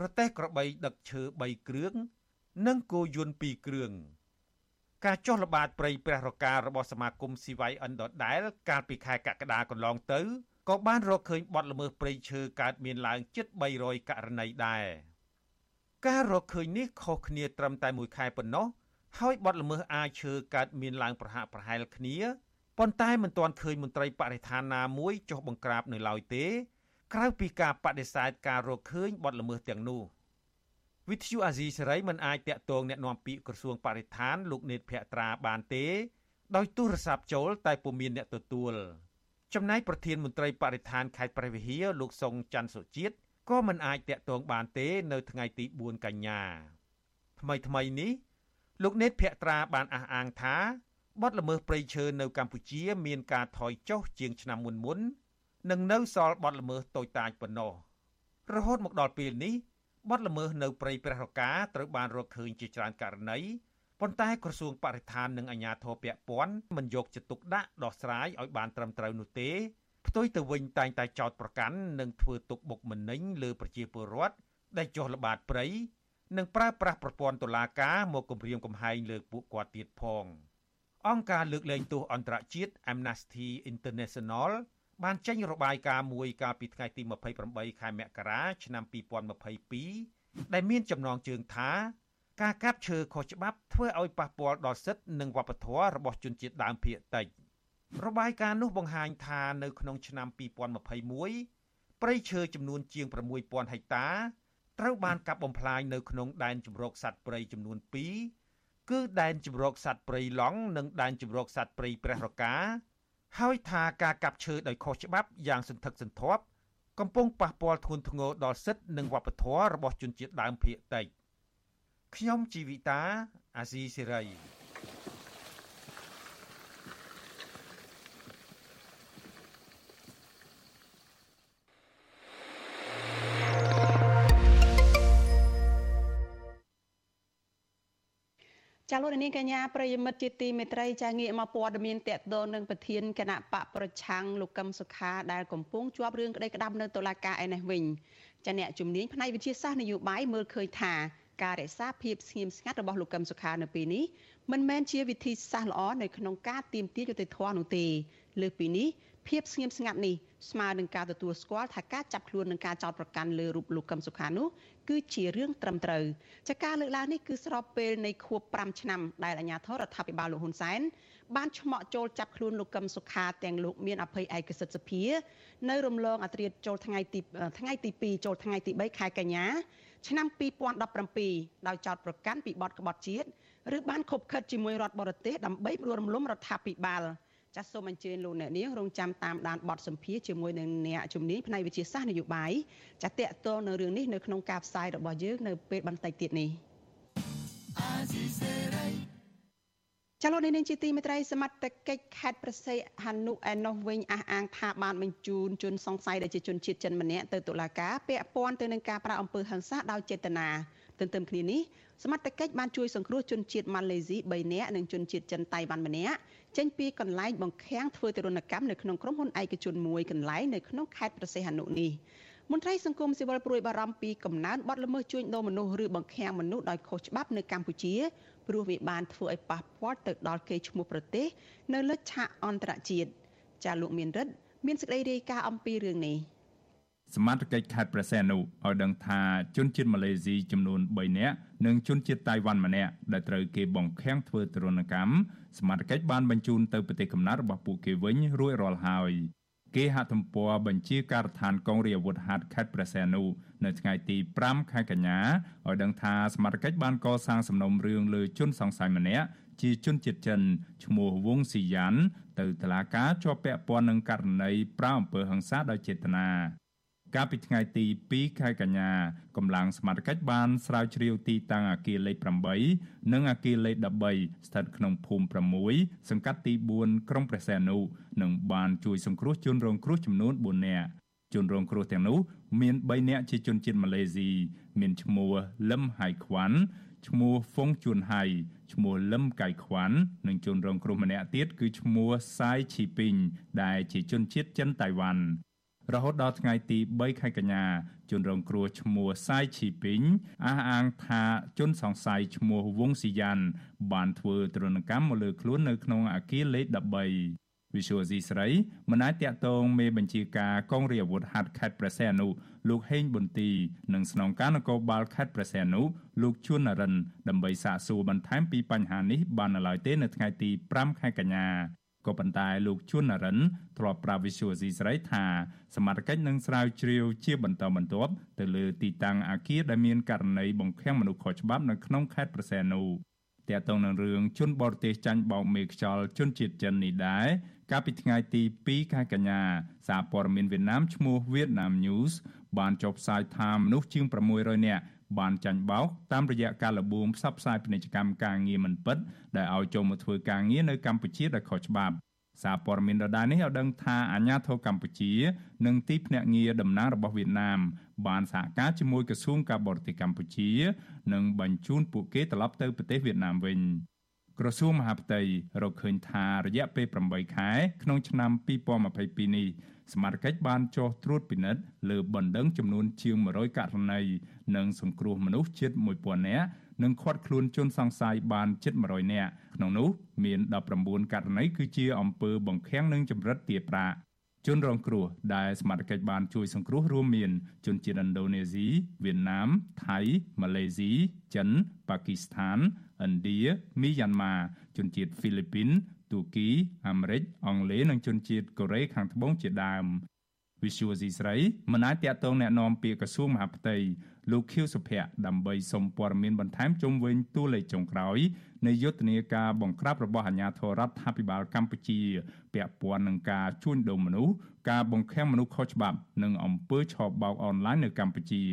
រទេះក្របីដឹកឈើ3គ្រឿង និងគោយន្ត2គ្រឿងការចុះល្បាតព្រៃព្រះរការបស់សមាគមស៊ីវៃអិនដដែលកាលពីខែកក្កដាកន្លងទៅក៏បានរកឃើញបទល្មើសព្រៃឈើកើតមានឡើងជិត300ករណីដែរការរកឃើញនេះខុសគ្នាត្រឹមតែមួយខែប៉ុណ្ណោះហើយបទល្មើសអាឈើកើតមានឡើងប្រហាក់ប្រហែលគ្នា ប៉ុន្តែមិនទាន់ឃើញមន្ត្រីបរិស្ថានណាមួយចុះបង្ក្រាបនៅឡើយទេ ក្រៅពីការបដិសេធការរកឃើញបទល្មើសទាំងនោះវិទ្យុអាស៊ីសេរីមិនអាចតាក់ទងអ្នកនាំពាក្យក្រសួងបរិស្ថានលោកនេតភក្ត្រាបានទេ ដោយទូរស័ព្ទចូលតែពុំមានអ្នកទទួលចំណែកប្រធានមន្ត្រីបរិស្ថានខេត្តព្រះវិហារលោកសុងច័ន្ទសុជាតិក៏មិនអាចតាក់ទងបានទេ នៅថ្ងៃទី4កញ្ញាថ្មីថ្មីនេះលោកនេតភក្ត្រាបានអះអាងថា បទល្មើសព្រៃឈើនៅកម្ពុជាមានការថយចុះជាងឆ្នាំមុនមុននិងនៅសល់បទល្មើសតូចតាចប៉ុណ្ណោះរហូតមកដល់ពេលនេះបទល្មើសនៅព្រៃព្រះរកាត្រូវបានរកឃើញជាច្រើនករណីប៉ុន្តែក្រសួងបរិស្ថាននិងអាជ្ញាធរពាក់ព័ន្ធមិនយកចិត្តទុកដាក់ដោះស្រាយឲ្យបានត្រឹមត្រូវនោះទេផ្ទុយទៅវិញតែងតែចោទប្រកាន់និងធ្វើទុកបុកម្នេញលើប្រជាពលរដ្ឋដែលចុះល្បាតព្រៃនិងប្រើប្រាស់ប្រព័ន្ធតុលាការមកគំរាមកំហែងលើពួកគាត់ទៀតផង អង្គការលើកលែងទោសអន្តរជាតិ Amnesty International បានចេញរបាយការណ៍មួយកាលពីថ្ងៃទី28ខែមករាឆ្នាំ2022ដែលមានចំណងជើងថាការកាប់ឈើខុសច្បាប់ធ្វើឲ្យប៉ះពាល់ដល់សិទ្ធិនិងវប្បធម៌របស់ជនជាតិដើមភាគតិចរបាយការណ៍នោះបង្ហាញថានៅក្នុងឆ្នាំ2021ព្រៃឈើចំនួនជាង6000ហិកតាត្រូវបានកាប់បំផ្លាញនៅក្នុងដែនជម្រកសត្វព្រៃចំនួន2 គឺដែនជម្រកសត្វព្រៃឡង់និងដែនជម្រកសត្វព្រៃព្រះរកាហើយថាការកាប់ឈើដោយខុសច្បាប់យ៉ាងសន្ធឹកសន្ធាប់កំពុងប៉ះពាល់ធ្ងន់ធ្ងរដល់សិទ្ធិនិងវប្បធម៌របស់ជនជាតិដើមភាគតិចខ្ញុំជីវិតាអាស៊ីសេរី លោកនាងកញ្ញាប្រិយមិត្តជាទីមេត្រីចាងាកមកព័ត៌មានតកតងនឹងប្រធានគណៈបកប្រឆាំងលោកកឹមសុខាដែលកំពុងជាប់រឿងក្តីក្តាប់នៅតុលាការឯនេះវិញចាអ្នកជំនាញផ្នែកវិទ្យាសាស្ត្រនយោបាយមើលឃើញថាការរក្សាភាពស្ងៀមស្ងាត់របស់លោកកឹមសុខានៅពេលនេះមិនមែនជាវិធីសាស្ត្រល្អនៅក្នុងការទាមទារយុត្តិធម៌នោះទេលើពីនេះ ភាពស្ងៀមស្ងាត់នេះស្មើនឹងការទទួលស្គាល់ថាការចាប់ខ្លួននិងការចោទប្រកាន់លើរូបលោកកឹមសុខានោះគឺជារឿងត្រឹមត្រូវចាការលើកឡើងនេះគឺស្របពេលនៃខួប5ឆ្នាំដែលអាជ្ញាធររដ្ឋាភិបាលលោកហ៊ុនសែនបានឆ្មក់ចូលចាប់ខ្លួនលោកកឹមសុខាទាំងលោកមានអភ័យឯកសិទ្ធិសភានៅរំលងអត្រាចូលថ្ងៃទីថ្ងៃទី2ចូលថ្ងៃទី3ខែកញ្ញាឆ្នាំ2017ដោយចោទប្រកាន់ពីបទក្បត់ជាតិឬបានខົບខិតជាមួយរដ្ឋបរទេសដើម្បីរំលំរដ្ឋាភិបាល ចាសសូមអញ្ជើញលោកអ្នកនាងរងចាំតាមដានបទសម្ភាសជាមួយនឹងអ្នកជំនាញផ្នែកវិទ្យាសាស្ត្រនយោបាយចាសតកតងនៅរឿងនេះនៅក្នុងការផ្សាយរបស់យើងនៅពេលបន្តិចទៀតនេះចលនានេះជាទីមេត្រីសមត្ថកិច្ចខេត្តប្រសិទ្ធហនុឯណោះវិញអះអាងថាបានបញ្ជូនជនសង្ស័យដែលជាជនជាតិចិនម្នាក់ទៅតុលាការពាក់ព័ន្ធទៅនឹងការប្រាអំពើហិង្សាដោយចេតនា ទន្ទឹមគ្នានេះសមត្ថកិច្ចបានជួយសង្គ្រោះជនជាតិម៉ាឡេស៊ី3នាក់និងជនជាតិចិនតៃវ៉ាន់ម្នាក់ចេញពីកន្លែងបង្ខាំងធ្វើទរណកម្មនៅក្នុងក្រុមហ៊ុនឯកជនមួយកន្លែងនៅក្នុងខេត្តប្រសេះអនុនេះមន្ត្រីសង្គមស៊ីវិលព្រួយបារម្ភពីកំណើនបទល្មើសជួញដូរមនុស្សឬបង្ខាំងមនុស្សដោយខុសច្បាប់នៅកម្ពុជាព្រោះវាបានធ្វើឲ្យប៉ះពាល់ទៅដល់កេរ្តិ៍ឈ្មោះប្រទេសនៅលើឆាកអន្តរជាតិចាលោកមានរិទ្ធមានសេចក្តីរាយការណ៍អំពីរឿងនេះ។ សមត្ថកិច្ចខេត្តព្រះសីហនុឲ្យដឹងថាជនជាតិម៉ាឡេស៊ីចំនួន3នាក់និងជនជាតិតៃវ៉ាន់ម្នាក់ដែលត្រូវគេបង្ខាំងធ្វើទរណកម្មសមត្ថកិច្ចបានបញ្ជូនទៅប្រទេសកំណើតរបស់ពួកគេវិញរួចរាល់ហើយគេហទំព័របញ្ជាការដ្ឋានកងរាជអាវុធហត្ថខេត្តព្រះសីហនុនៅថ្ងៃទី5ខែកញ្ញាឲ្យដឹងថាសមាជិកបានកសាងសំណុំរឿងលើជនសង្ស័យម្នាក់ជាជនជាតិចិនឈ្មោះវងស៊ីយ៉ាន់ទៅតុលាការជាប់ពាក់ព័ន្ធនឹងករណីប្រៅអំពើហិង្សាដោយចេតនា កាលពីថ្ងៃទី2ខែកញ្ញាកម្លាំងសមត្ថកិច្ចបានស្រាវជ្រាវទីតាំងអគារលេខ8និងអគារលេខ13ស្ថិតក្នុងភូមិ6សង្កាត់ទី4ក្រុងព្រះសីហនុនិងបានជួយសង្គ្រោះជនរងគ្រោះចំនួន4នាក់ជនរងគ្រោះទាំងនោះមាន3នាក់ជាជនជាតិម៉ាឡេស៊ីមានឈ្មោះលឹមហៃខ្វាន់ឈ្មោះហ្វុងជួនហៃឈ្មោះលឹមកៃខ្វាន់និងជនរងគ្រោះម្នាក់ទៀតគឺឈ្មោះសាយឈីពីងដែលជាជនជាតិចិនតៃវ៉ាន់ រហូតដល់ថ្ងៃទី3ខែកញ្ញាជនរងគ្រោះឈ្មោះសាយឈីពីងអះអាងថាជនសង្ស័យឈ្មោះវងស៊ីយ៉ាន់បានធ្វើទរណកម្មមកលើខ្លួននៅក្នុងអគារលេខ13វិសុវស៊ីស្រីមិនអាចតាក់ទងមេបញ្ជាការកងរាជអាវុធហត្ថខេត្តព្រះសីហនុលោកហេងប៊ុនទីនិងស្នងការនគរបាលខេត្តព្រះសីហនុលោកជួននរិនដើម្បីសាកសួរបន្ថែមពីបញ្ហានេះបាននៅឡើយទេនៅថ្ងៃទី5ខែកញ្ញា ក៏ប៉ុន្តែលោកជួននរិនធ្លាប់ប្រាប់វិសុវស៊ីស្រីថាសមត្ថកិច្ចនឹងស្រាវជ្រាវជាបន្តបន្ទាប់ទៅលើទីតាំងអគារដែលមានករណីបង្ខាំងមនុស្សខុសច្បាប់នៅក្នុងខេត្តប្រសែននោះទាក់ទងនឹងរឿងជនបរទេសចាញ់បោកមេខ្យល់ជនជាតិចិននេះដែរកាលពីថ្ងៃទី2ខែកញ្ញាសារព័ត៌មានវៀតណាមឈ្មោះ Vietnam News បានចុះផ្សាយថាមនុស្សជាង600នាក់ បានចាញ់បោកតាមរយៈការលបួងផ្សព្វផ្សាយពាណិជ្ជកម្មការងារមិនពិតដែលឲ្យចូលមកធ្វើការងារនៅកម្ពុជាដោយខុសច្បាប់សារព័ត៌មានដដែលនេះឲ្យដឹងថាអាញាធរកម្ពុជានិងទីភ្នាក់ងារតំណាងរបស់វៀតណាមបានសហការជាមួយក្រសួងការបរទេសកម្ពុជា និងបញ្ជូនពួកគេត្រឡប់ទៅប្រទេសវៀតណាមវិញ ក្រសួងមហាផ្ទៃរកឃើញថារយៈពេល8ខែក្នុងឆ្នាំ2022នេះសមាជិកបានចុះត្រួតពិនិត្យលើបណ្ដឹងចំនួនជាង100ករណីនិងសង្គ្រោះមនុស្សជិត1000នាក់និងឃាត់ខ្លួនជនសង្ស័យបានជិត100នាក់ក្នុងនោះមាន19ករណីគឺជាអំពើបង្ខាំងនិងចម្រិតទារប្រាក់ជនរងគ្រោះដែលសមាជិកបានជួយសង្គ្រោះរួមមាន ជនជាតិឥណ្ឌូនេស៊ីវៀតណាមថៃម៉ាឡេស៊ីចិនប៉ាគីស្ថាន ឥណ្ឌាមីយ៉ាន់ម៉ាជនជាតិហ្វីលីពីនទូគីអាមេរិកអង់គ្លេសនិងជនជាតិកូរ៉េខាងត្បូងជាដើមវិសុវស៊ីស្រីមិនអាចតាក់ទងแนะនាំពាក្យក្រសួងមហាផ្ទៃលោកខៀវសុភ័ក្រដើម្បីសុំព័ត៌មានបន្ថែមជុំវិញតួលេខចុងក្រោយនៃយុទ្ធនាការបង្ក្រាបរបស់អាជ្ញាធររដ្ឋាភិបាលកម្ពុជាពាក់ព័ន្ធនឹងការជួញដូរមនុស្សការបង្ខាំងមនុស្សខុសច្បាប់និងអំពើឆបោកអនឡាញនៅកម្ពុជា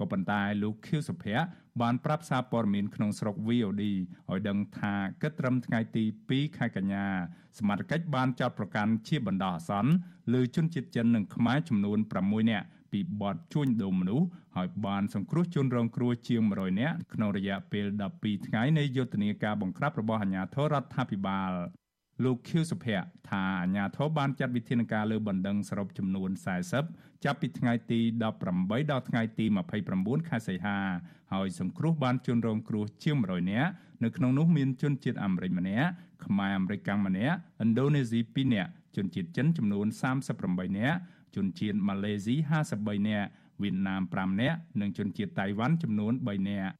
ក៏ប៉ុន្តែលោកខៀវសុភ័ក្របានប្រាប់សារព័ត៌មានក្នុងស្រុក VOD ឲ្យដឹងថាគិតត្រឹមថ្ងៃទី2ខែកញ្ញាសមាជិកបានចោទប្រកាន់ជាបណ្ដោះអាសន្នលើជនជាតិចិននិងខ្មែរចំនួន6នាក់ពីបទជួញដូរមនុស្សហើយបានសង្គ្រោះជនរងគ្រោះជាង100នាក់ក្នុងរយៈពេល12ថ្ងៃនៃយុទ្ធនាការបង្ក្រាបរបស់អាជ្ញាធររដ្ឋាភិបាលលោកខៀវសុភ័ក្រថាអាជ្ញាធរបានចាត់វិធានការលើបណ្ដឹងសរុបចំនួន40 ចាប់ពីថ្ងៃទី18ដល់ថ្ងៃទី29ខែសីហាហើយសង្គ្រោះបានជនរងគ្រោះជាង100នាក់នៅក្នុងនោះមានជនជាតិអាមេរិកម្នាក់ខ្មែរអាមេរិកកាំងម្នាក់ឥណ្ឌូនេស៊ី2នាក់ជនជាតិចិនចំនួន38នាក់ជនជាតិម៉ាឡេស៊ី53នាក់វៀតណាម5នាក់និងជនជាតិតៃវ៉ាន់ចំនួន3នាក់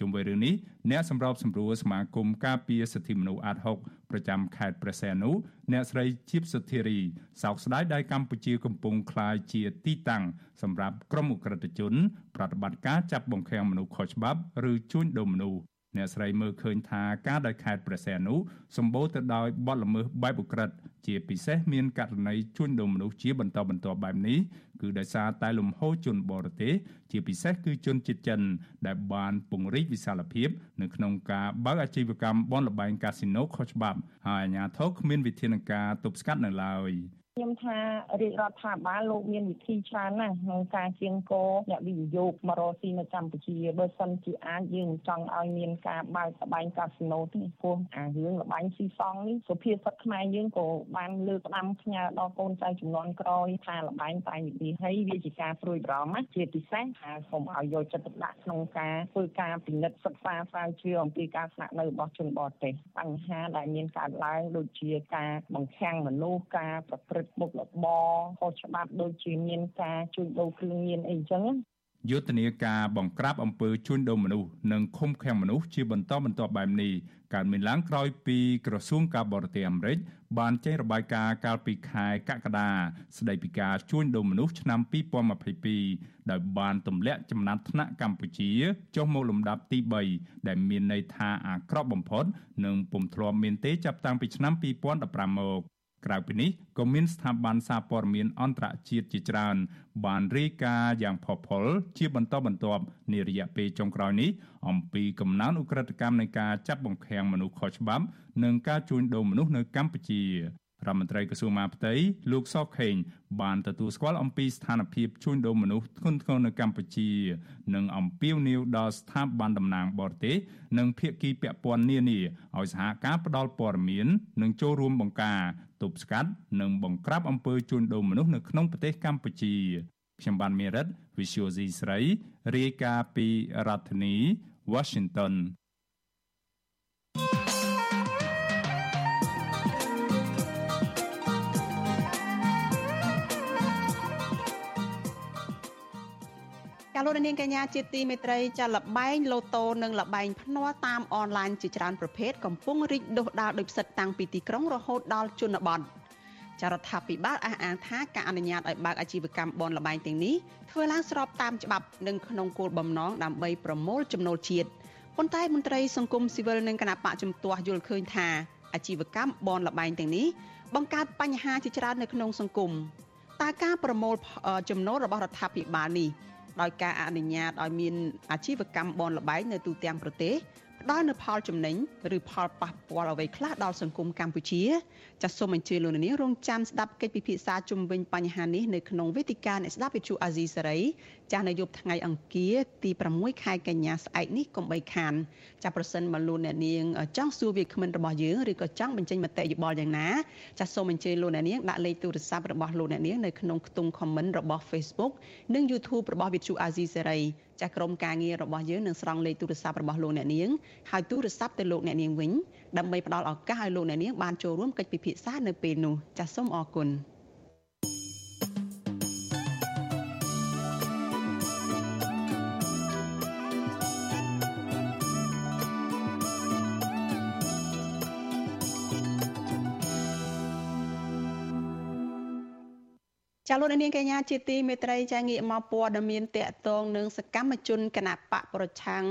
ជុំវិញរឿងនេះអ្នកសម្របសម្រួលសមាគមការពារសិទ្ធិមនុស្សអាត6 ប្រចាំខេត្តព្រះសីហនុអ្នកស្រីជីបសុធារីសោកស្ដាយដែលកម្ពុជាកំពុងក្លាយជាទីតាំងសម្រាប់ក្រុមអ ுக ្រិតជន ប្រតិបត្តិការចាប់បង្ខាំងមនុស្សខុសច្បាប់ ឬជួញដូរមនុស្ស អ្នកស្រីមើលឃើញថាការដែលខេត្តព្រះសីហនុសម្បូរទៅដោយបទល្មើសបែបឧក្រិដ្ឋជាពិសេសមានករណីជួញដូរមនុស្សជាបន្តបន្ទាប់បែបនេះគឺដោយសារតែលំហូរជនបរទេសជាពិសេសគឺជនជាតិចិន ដែលបានពង្រីកវិសាលភាពនៅក្នុងការបើកអាជីវកម្មបនលបែងកាស៊ីណូខុសច្បាប់ហើយអាជ្ញាធរគ្មានវិធានការទប់ស្កាត់នៅឡើយ។ ខ្ញុំថារាជរដ្ឋាភិបាលលោកមានវិធីច្រើនណាស់ក្នុងការជាងកអ្នកវិនិយោគមករកស៊ីនៅកម្ពុជាបើសិនជាអាចយើងចង់ឲ្យមានការបើកសបែងកាស៊ីណូទេព្រោះអារឿងលបែងស៊ីសងនេះសុភាសិតខ្មែរយើងក៏បានលើកផ្ដាំផ្ញើដល់កូនចៅចំនួនក្រោយថាលបែងតែនិយាយហើយវាជាការព្រួយបារម្ភណាជាពិសេសថាសូមឲ្យយកចិត្តទុកដាក់ក្នុងការធ្វើការពិនិត្យសិក្សាស្រាវជ្រាវអំពីការស្នាក់នៅរបស់ជនបរទេសបញ្ហាដែលមានកើតឡើងដូចជាការបង្ខាំងមនុស្សការប្រព្រឹត្តមុខរបរខុសច្បាប់ដូចជាមានការជួញដូរគ្រឿងញៀនអីចឹងយុទ្ធនាការបង្ក្រាបអំពើជួញដូរមនុស្សនិងឃុំឃាំងមនុស្សជាបន្តបន្ទាប់បែបនេះកើតមានឡើងក្រោយពីក្រសួងការបរទេសអាមេរិកបានចេញរបាយការណ៍កាលពីខែកក្កដាស្ដីពីការជួញដូរមនុស្សឆ្នាំ2022ដោយបានទម្លាក់ចំណាត់ថ្នាក់កម្ពុជាចុះមកលំដាប់ទី3ដែលមានន័យថាអាក្រក់បំផុត និងពុំធ្លាប់មានទេចាប់តាំងពីឆ្នាំ2015មក ក្រៅពីនេះក៏មានស្ថាប័នសារព័ត៌មានអន្តរជាតិជាច្រើន បានរាយការណ៍យ៉ាងផុសផុលជាបន្តបន្ទាប់នារយៈពេលចុងក្រោយនេះអំពីកំណើនឧក្រិដ្ឋកម្មនៃការចាប់បង្ខាំងមនុស្សខុសច្បាប់និងការជួញដូរមនុស្សនៅកម្ពុជារដ្ឋមន្ត្រីក្រសួងមហាផ្ទៃលោកសខេងបានទទួលស្គាល់អំពីស្ថានភាពជួញដូរមនុស្សធ្ងន់ធ្ងរនៅកម្ពុជា និងអំពាវនាវដល់ស្ថាប័នតំណាងបរទេសនិងភាគីពាក់ព័ន្ធនានាឲ្យសហការផ្តល់ព័ត៌មាននិងចូលរួមបង្ការ ទប់ស្កាត់និងបង្ក្រាបអំពើជួញដូរមនុស្សនៅក្នុងប្រទេសកម្ពុជាខ្ញុំបានមេរិត Visual C ស្រីរាយការណ៍ពីរដ្ឋធានី Washington ចាលោកនាងកញ្ញាជាទីមេត្រីចាលបែងលូតូនិងលបែងភ្នាល់តាមអនឡាញជាច្រើនប្រភេទកំពុងរីកដុះដាលដោយផ្សិតតាំងពីទីក្រុងរហូតដល់ជនបទចារដ្ឋាភិបាលអះអាងថាការអនុញ្ញាតឲ្យបើកអាជីវកម្មបនលបែងទាំងនេះធ្វើឡើងស្របតាមច្បាប់និងក្នុងគោលបំណងដើម្បីប្រមូលចំណូលជាតិប៉ុន្តែមន្ត្រីសង្គមស៊ីវិលនិងគណៈបកជំទាស់យល់ឃើញថាអាជីវកម្មបនលបែងទាំងនេះបង្កើតបញ្ហាជាច្រើននៅក្នុងសង្គមតើការប្រមូលចំណូលរបស់រដ្ឋាភិបាលនេះ ដោយការអនុញ្ញាតឲ្យមានអាជីវកម្មបនលបែងនៅទូទាំងប្រទេស ផ្ដល់នូវផលចំណេញឬផលប៉ះពាល់អ្វីខ្លះដល់សង្គមកម្ពុជាចាសសូមអញ្ជើញលោកនាងរងចាំស្ដាប់កិច្ចពិភាក្សាជុំវិញបញ្ហានេះនៅក្នុងវេទិកាអ្នកស្ដាប់វិទ្យុអាស៊ីសេរីចាស់នៅយប់ថ្ងៃអង្គារទី6ខែកញ្ញាស្អែកនេះកុំបីខានចាស់ប្រសិនមកលោកអ្នកនាងចង់សួរវាគ្មិនរបស់យើងឬក៏ចង់បញ្ចេញមតិយោបល់យ៉ាងណាចាស់សូមអញ្ជើញលោកអ្នកនាងដាក់លេខទូរស័ព្ទរបស់លោកអ្នកនាងនៅក្នុងខ្ទង់ comment របស់ Facebook និង YouTube របស់វិទ្យុអាស៊ីសេរី ចាស់ក្រុមការងាររបស់យើងនឹងស្រង់លេខទូរស័ព្ទរបស់លោកអ្នកនាងហើយទូរស័ព្ទទៅលោកអ្នកនាងវិញដើម្បីផ្ដល់ឱកាសឲ្យលោកអ្នកនាងបានចូលរួមកិច្ចពិភាក្សានៅពេលនោះចាសសូមអរគុណ។ ចាលោកនាងកញ្ញាជាទីមេត្រីចាងាកមកព័ត៌មានតកតងនឹងសកម្មជនគណៈបកប្រឆាំង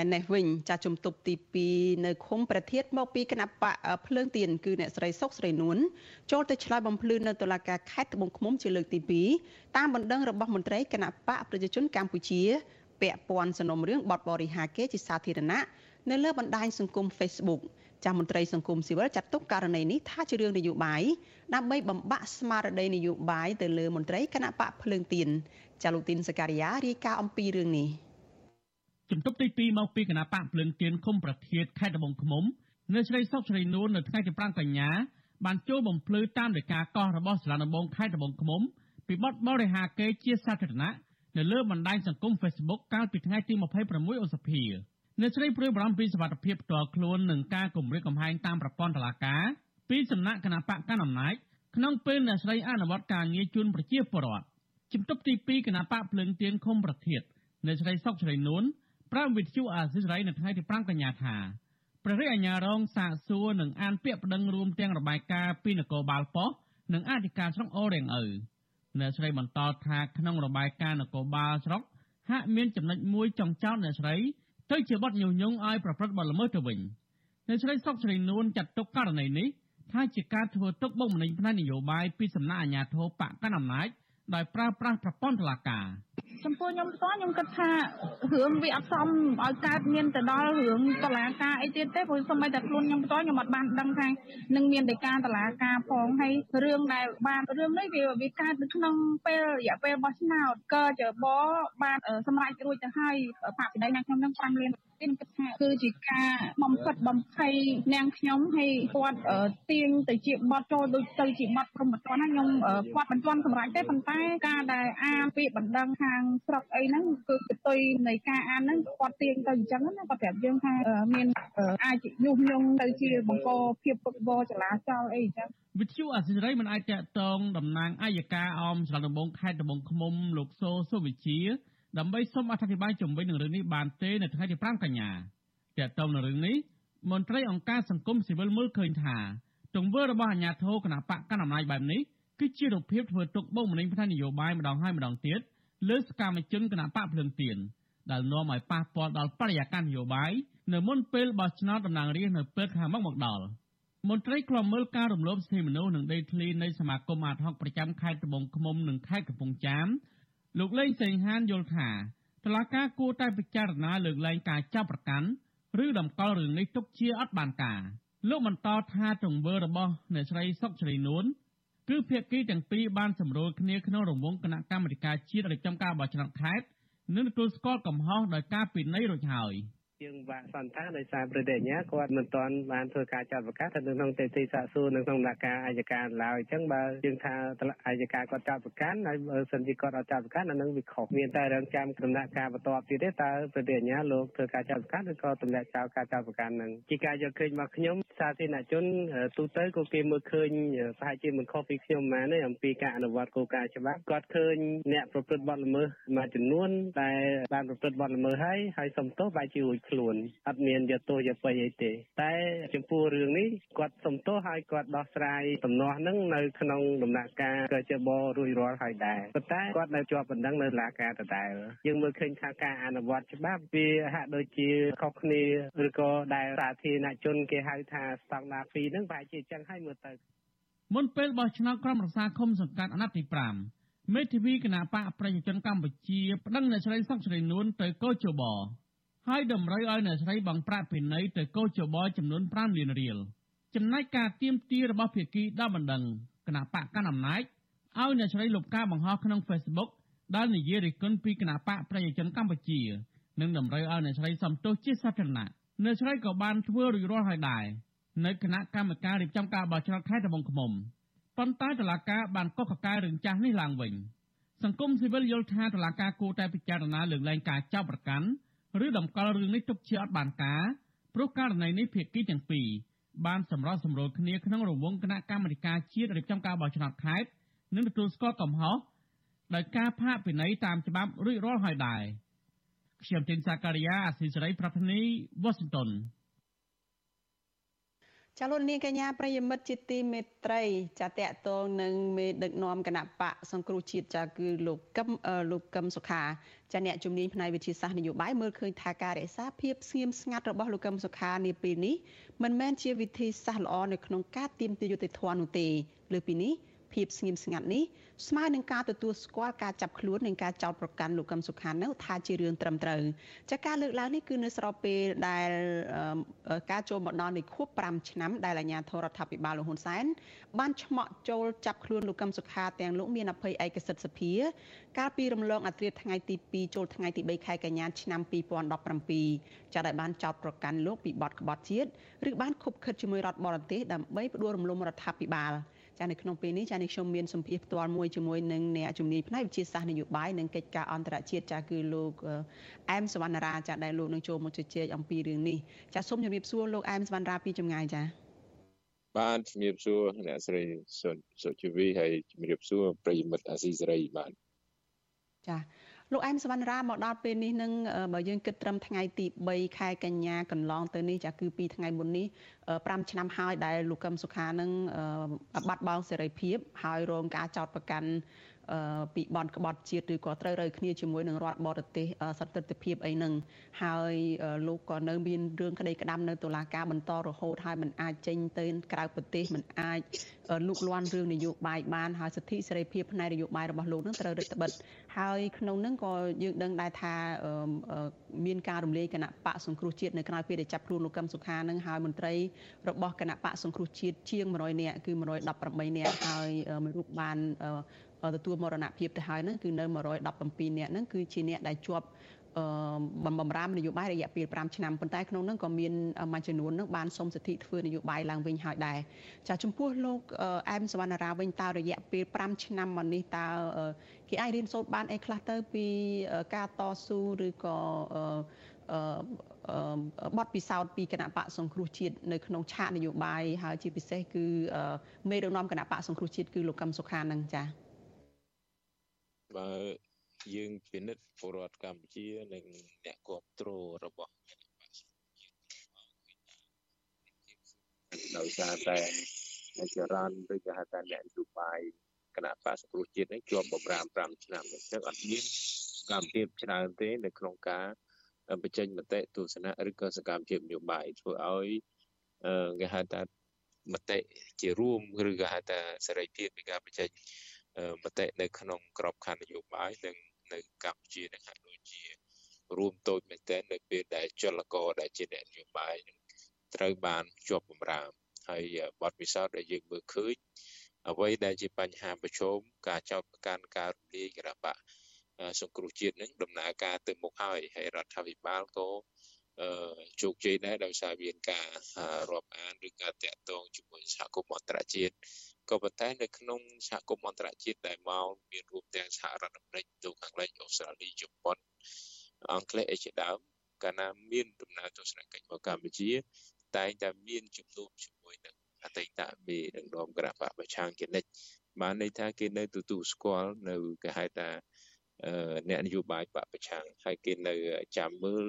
ឯនេះវិញចាជំទប់ទី2នៅឃុំប្រធានមកពីគណៈបកភ្លើងទៀនគឺអ្នកស្រីសុកស្រីនួនចូលទៅឆ្លើយបំភ្លឺនៅតុលាការខេត្តត្បូងឃ្មុំជាលើកទី2តាមបណ្ដឹងរបស់មន្ត្រីគណៈបកប្រជាជនកម្ពុជាពាក់ព័ន្ធសំណុំរឿងបទបរិហាគេជាសាធារណៈនៅលើបណ្ដាញសង្គម Facebook ចាស់មន្ត្រីសង្គមស៊ីវិលចាត់ទុកករណីនេះថាជារឿងនយោបាយដើម្បីបំបាក់ស្មារតីនយោបាយទៅលើមន្ត្រីគណៈបកភ្លើងទៀនចាលូទីនសការីយ៉ារាយការណ៍អំពីរឿងនេះជំទប់ទី2មកពីគណៈបកភ្លើងទៀនឃុំប្រធានខេត្តត្បូងឃ្មុំនៅស្រីសុកស្រីនួននៅថ្ងៃទី5កញ្ញាបានចូលបំភ្លឺតាមដីកាកោះរបស់សាលាដំបងខេត្តត្បូងឃ្មុំពីបទបរិហាកេរជាសាធារណៈនៅលើបណ្ដាញសង្គម Facebook កាលពីថ្ងៃទី26ឧសភា អ្នកស្រីព្រួយបារម្ភពីសុខភាពផ្ទាល់ខ្លួននិងការគំរាមកំហែងតាមប្រព័ន្ធតុលាការពីសំណាក់គណៈបកកណ្ដាលអំណាចក្នុងពេលអ្នកស្រីអនុវត្តការងារជូនប្រជាពលរដ្ឋជំទប់ទី2គណៈបកភ្លើងទៀនឃុំប្រធានអ្នកស្រីសុកស្រីនួនប្រាប់វិទ្យុអាស៊ីសេរីនៅថ្ងៃទី5កញ្ញាថាព្រះរាជអាជ្ញារងសាកសួរនិងអានពាក្យប្តឹងរួមទាំងរបាយការណ៍ពីនគរបាលប៉ុស្តិ៍និងអធិការស្រុកអូររៀងឪអ្នកស្រីបន្តថាក្នុងរបាយការណ៍នគរបាលស្រុកហាក់មានចំណុចមួយចង់ចោទអ្នកស្រី ទៅជាបទញុះញង់ឲ្យប្រព្រឹត្តបទល្មើសទៅវិញអ្នកស្រីសុកស្រីនួនចាត់ទុកករណីនេះថាជាការធ្វើទុកបុកម្នេញផ្នែកនយោបាយពីសំណាក់អាជ្ញាធរបកកណ្ដាលអំណាចដោយប្រើប្រាស់ប្រព័ន្ធតុលាការ ចំពោះខ្ញុំផ្ទាល់ខ្ញុំគិតថារឿងវាអត់សមឲ្យកើតមានទៅដល់រឿងតឡាការអីទៀតទេព្រោះសូម្បីតែខ្លួនខ្ញុំផ្ទាល់ខ្ញុំអត់បានដឹងថានឹងមានដីកាតឡាការផងហើយរឿងដែលបានរឿងនេះវាវាកើតនៅក្នុងពេលរយៈពេលបោះឆ្នោតក៏ចបបានសម្រេចរួចទៅហើយបព្វដីណាខ្ញុំនឹង5លាន ខ្ញុំគិតថាគឺជាការបំផិតបំភ័យនាងខ្ញុំហើយគាត់ទាញទៅជាបទចូលដូចទៅជាបទព្រមត្តណាខ្ញុំគាត់មិនទាន់សម្រេចទេប៉ុន្តែការដែលអានពាក្យបណ្ដឹងខាងស្រុកអីហ្នឹងគឺកតុយនៃការអានហ្នឹងគាត់ទាញទៅអញ្ចឹងណាគាត់ប្រាប់យើងថាមានអាចញុះញង់ទៅជាបង្កភាពពុតវចលាចលអីអញ្ចឹងវិទ្យុអសិរ័យមិនអាចតកតងតំណាងអัยការអមស្រុកដំបងខេត្តដំបងឃ្មុំលោកសូសុវិជា ដើម្បីសូមអធិប្បាយជំវិញនឹងរឿងនេះបានទេនៅថ្ងៃទី5កញ្ញាទាក់ទងនឹងរឿងនេះមន្ត្រីអង្គការសង្គមស៊ីវិលមើលឃើញថាទង្វើរបស់អាជ្ញាធរគណបកកណ្ដាលអំណាចបែបនេះគឺជារូបភាពធ្វើទុកបុកម្នេញផ្នែកនយោបាយម្ដងហើយម្ដងទៀតលើសកម្មជនគណបកភ្លើងទៀនដែលនាំឲ្យប៉ះពាល់ដល់បរិយាកាសនយោបាយនៅមុនពេលបោះឆ្នោតតំណាងរាស្ត្រនៅពេលខាងមុខមកដល់មន្ត្រីខ្លំមើលការរំលោភសិទ្ធិមនុស្សនិងដីធ្លីនៃសមាគមអាតហុកប្រចាំខេត្តត្បូងឃ្មុំនិងខេត្តកំពង់ចាម លោកលេងសេងហានយល់ថាតឡាការគួរតែពិចារណាលើកលែងការចាប់ប្រកាន់ឬតម្កល់រឿងនេះទុកជាអត់បានការលោកបន្តថាទង្វើរបស់អ្នកស្រីសុកជ្រៃនួនគឺភាគីទាំងពីរបានសម្រួលគ្នាក្នុងរង្វង់គណៈកម្មាធិការជាតិរៀបចំការបោះឆ្នោតខេត្តនិងទទួលស្គាល់កំហុសដោយការពិន័យរួចហើយ។ យើងបាក់សន្តានដោយសារប្រទេសញ្ញាគាត់មិនទាន់បានធ្វើការចាត់ប្រកាសទៅក្នុងទេទីសាកសួរនៅក្នុងដំណាក់កាលអัยការឡើយអញ្ចឹងបើយើងថាអัยការគាត់ចាត់ប្រកាសហើយបើសិនជាគាត់អត់ចាត់ប្រកាសអានឹងវាខុសមានតែរងចាំដំណាក់កាលបន្ទាប់ទៀតទេតើប្រទេសញ្ញាលោកធ្វើការចាត់ប្រកាសឬក៏ទម្លាក់ចោលការចាត់ប្រកាសនឹងជាការយកឃើញមកខ្ញុំសាធារណជនទូទៅក៏គេមើលឃើញប្រហែលជាមិនខុសពីខ្ញុំម៉ានទេអំពីការអនុវត្តគោលការណ៍ច្បាប់គាត់ឃើញអ្នកប្រព្រឹត្តបទល្មើសមួយចំនួនតែបានប្រព្រឹត្តបទល្មើសហើយហើយសំទោសបែរជារួចខ្លួនអត់មានយកទោសយកបិអីទេ តែចំពោះរឿងនេះគាត់សំទោសហើយគាត់ដោះស្រាយដំណោះហ្នឹងនៅក្នុងដំណាក់កាលកជបរួចរាល់ហើយដែរប៉ុន្តែគាត់នៅជាប់បណ្ដឹងនៅឡាការដដែលយើងមើលឃើញថាការអនុវត្តច្បាប់វាហាក់ដូចជាខុសគ្នាឬក៏ដែលសាធារណជនគេហៅថាស្តង់ដារ2ហ្នឹងប្រហែលជាអញ្ចឹងហើយមើលទៅមុនពេលបោះឆ្នោតក្រុមប្រឹក្សាឃុំសង្កាត់អាណត្តិទី5មេធាវីគណៈបកប្រជាជនកម្ពុជាប្តឹងអ្នកស្រីសុកជ្រៃនួនទៅកោជប ហើយតម្រូវឲ្យអ្នកស្រីបង់ប្រាក់ពិន័យទៅកោជបចំនួន5លានរៀលចំណែកការទៀមទារបស់ភាគីដល់បណ្ដឹងគណៈបកកណ្ដាលអំណាចឲ្យអ្នកស្រីលុបការបង្ហោះក្នុង Facebook ដែលនិយាយរិះគន់ពីគណៈបកប្រជាជនកម្ពុជានិងតម្រូវឲ្យអ្នកស្រីសំទោសជាសាធារណៈអ្នកស្រីក៏បានធ្វើរួចរាល់ហើយដែរនៅគណៈកម្មការរៀបចំការបោះឆ្នោតខេត្តត្បូងឃ្មុំប៉ុន្តែតុលាការបានកោះកកាយរឿងចាស់នេះឡើងវិញសង្គមស៊ីវិលយល់ថាតុលាការគួរតែពិចារណាលើកលែងការចាប់ប្រកាន់ ឬតម្កល់រឿងនេះទុកជាអត់បានការព្រោះករណីនេះភាគីទាំងពីរបានសម្របសម្រួលគ្នាក្នុងរង្វង់គណៈកម្មាធិការជាតិរៀបចំការបោះឆ្នោតខេត្តនិងទទួលស្គាល់កំហុសដោយការផាកពិន័យតាមច្បាប់រួចរាល់ហើយដែរខ្ញុំទីនសាការីយ៉ាអស៊ីសេរីប្រធានីវ៉ាស៊ីនតោន ចាលោកនាងកញ្ញាប្រិយមិត្តជាទីមេត្រីចាតកតងនឹងមេដឹកនាំគណៈបកសង្គ្រោះជាតិចាគឺលោកកឹមលោកកឹមសុខាចាអ្នកជំនាញផ្នែកវិទ្យាសាស្ត្រនយោបាយមើលឃើញថាការរក្សាភាពស្ងៀមស្ងាត់របស់លោកកឹមសុខានាពេលនេះមិនមែនជាវិធីសាស្ត្រល្អនៅក្នុងការទាមទារយុត្តិធម៌នោះទេលើពីនេះ ភាពស្ងៀមស្ងាត់នេះស្មើនឹងការទទួលស្គាល់ការចាប់ខ្លួននិងការចោទប្រកាន់លោកកឹមសុខានៅថាជារឿងត្រឹមត្រូវចាការលើកឡើងនេះគឺនៅស្របពេលដែលការចូលមកដល់នៃខួប5ឆ្នាំដែលអាជ្ញាធររដ្ឋាភិបាលលោកហ៊ុនសែនបានឆ្មក់ចូលចាប់ខ្លួនលោកកឹមសុខាទាំងលោកមានអភ័យឯកសិទ្ធិសភាកាលពីរំលងអត្រាថ្ងៃទី2ចូលថ្ងៃទី3ខែកញ្ញាឆ្នាំ2017ចាដែលបានចោទប្រកាន់លោកពីបទក្បត់ជាតិឬបានខុបខិតជាមួយរដ្ឋបរទេសដើម្បីផ្ដួលរំលំរដ្ឋាភិបាល ចានៅក្នុងពេលនេះចានេះខ្ញុំមានសម្ភារផ្ទាល់មួយជាមួយនឹងអ្នកជំនាញផ្នែកវិទ្យាសាស្ត្រនយោបាយនិងកិច្ចការអន្តរជាតិចាគឺលោកអែមសវណ្ណរាចាដែលលោកនឹងចូលមកជជែកអំពីរឿងនេះចាសូមជម្រាបសួរលោកអែមសវណ្ណរាពីចម្ងាយចាបាទជំរាបសួរអ្នកស្រីសុជីវីហើយជំរាបសួរប្រិយមិត្តអាស៊ីសេរីបាទចា លោកអែមសវណ្ណរាមកដល់ពេលនេះនឹងបើយើងគិតត្រឹមថ្ងៃទី3ខែកញ្ញាកន្លងទៅនេះចាគឺពីថ្ងៃមុននេះ5ឆ្នាំហើយដែលលោកកឹមសុខានឹងបាត់បង់សេរីភាពហើយរងការចោទប្រកាន់ ពីបនក្បត់ជាតិឬក៏ត្រូវរើគ្នាជាមួយនឹងរដ្ឋបរទេសសន្តិទិភាពអីហ្នឹងហើយលោកក៏នៅមានរឿងក្តីក្តាំនៅតុលាការបន្តរហូតហើយមិនអាចចេញទៅក្រៅប្រទេសមិនអាចលូកលាន់រឿងនយោបាយបានហើយសិទ្ធិសេរីភាពផ្នែកនយោបាយរបស់លោកហ្នឹងត្រូវរឹតបន្តឹងហើយក្នុងហ្នឹងក៏យើងដឹងដែរថាមានការរំលាយគណៈបកសង្គ្រោះជាតិនៅក្រៅពេលដែលចាប់ខ្លួនលោកកឹមសុខានឹងហើយមន្ត្រីរបស់គណៈបកសង្គ្រោះជាតិជាង100នាក់គឺ118នាក់ហើយមួយរូបបាន ទទួលមរណភាពទៅហើយហ្នឹងគឺនៅ117នាក់ហ្នឹងគឺជាអ្នកដែលជាប់បំបំរាមនយោបាយរយៈពេល5ឆ្នាំប៉ុន្តែក្នុងនោះក៏មានមួយចំនួននឹងបានសុំសិទ្ធិធ្វើនយោបាយឡើងវិញហើយដែរចាចំពោះលោកអែមសវណ្ណរាវិញតើរយៈពេល5ឆ្នាំមកនេះតើគេអាចរៀនសូត្របានអីខ្លះទៅពីការតស៊ូឬក៏បទពិសោធន៍ពីគណៈបកសង្គ្រោះជាតិនៅក្នុងឆាកនយោបាយហើយជាពិសេសគឺមេដឹកនាំគណៈបកសង្គ្រោះជាតិគឺលោកកឹមសុខានឹងចា៎ បើយើងពិនិត្យពលរដ្ឋកម្ពុជានិងអ្នកគ្រប់គ្រងរបស់ដោយសារតែចរន្តឬក៏ហៅថាអ្នកនយោបាយគណៈបកសង្គ្រោះជាតិនេះជាប់បំរាម5ឆ្នាំអញ្ចឹងអត់មានកម្មភាពច្រើនទេនៅក្នុងការបញ្ចេញមតិទស្សនៈឬក៏សកម្មភាពនយោបាយធ្វើឲ្យគេហៅថាមតិជារួមឬក៏ហៅថាសេរីភាពនៃការបញ្ចេញ មតិនៅក្នុងក្របខ័ណ្ឌនយោបាយនិងនៅកម្ពុជានឹងហាក់ដូចជារួមតូចមែនទែននៅពេលដែលចលករដែលជាអ្នកនយោបាយត្រូវបានជាប់បំរាមហើយបទពិសោធន៍ដែលយើងមើលឃើញអ្វីដែលជាបញ្ហាប្រឈមការចោទប្រកាន់ការរំលាយគណៈបកសង្គ្រោះជាតិនឹងដំណើរការទៅមុខហើយហើយរដ្ឋាភិបាលក៏ជោគជ័យដែរដោយសារមានការរាប់អានឬការតាក់ទងជាមួយសហគមន៍អន្តរជាតិ ក៏ប៉ុន្តែនៅក្នុងសហគមន៍អន្តរជាតិដែលមកមានរួមទាំងសហរដ្ឋអាមេរិកទូខាងលិចអូស្ត្រាលីជប៉ុនអង់គ្លេសអីជាដើមកាលណាមានដំណើរទស្សនកិច្ចមកកម្ពុជា តែងតែមានជំនួបជាមួយនឹងអតីតមេនឹងរំក្រាបប្រឆាំងគណិចបានន័យថាគេនៅទទួលស្គាល់នៅគេហៅថាអ្នកនយោបាយបពប្រឆាំងហើយគេនៅចាំមើល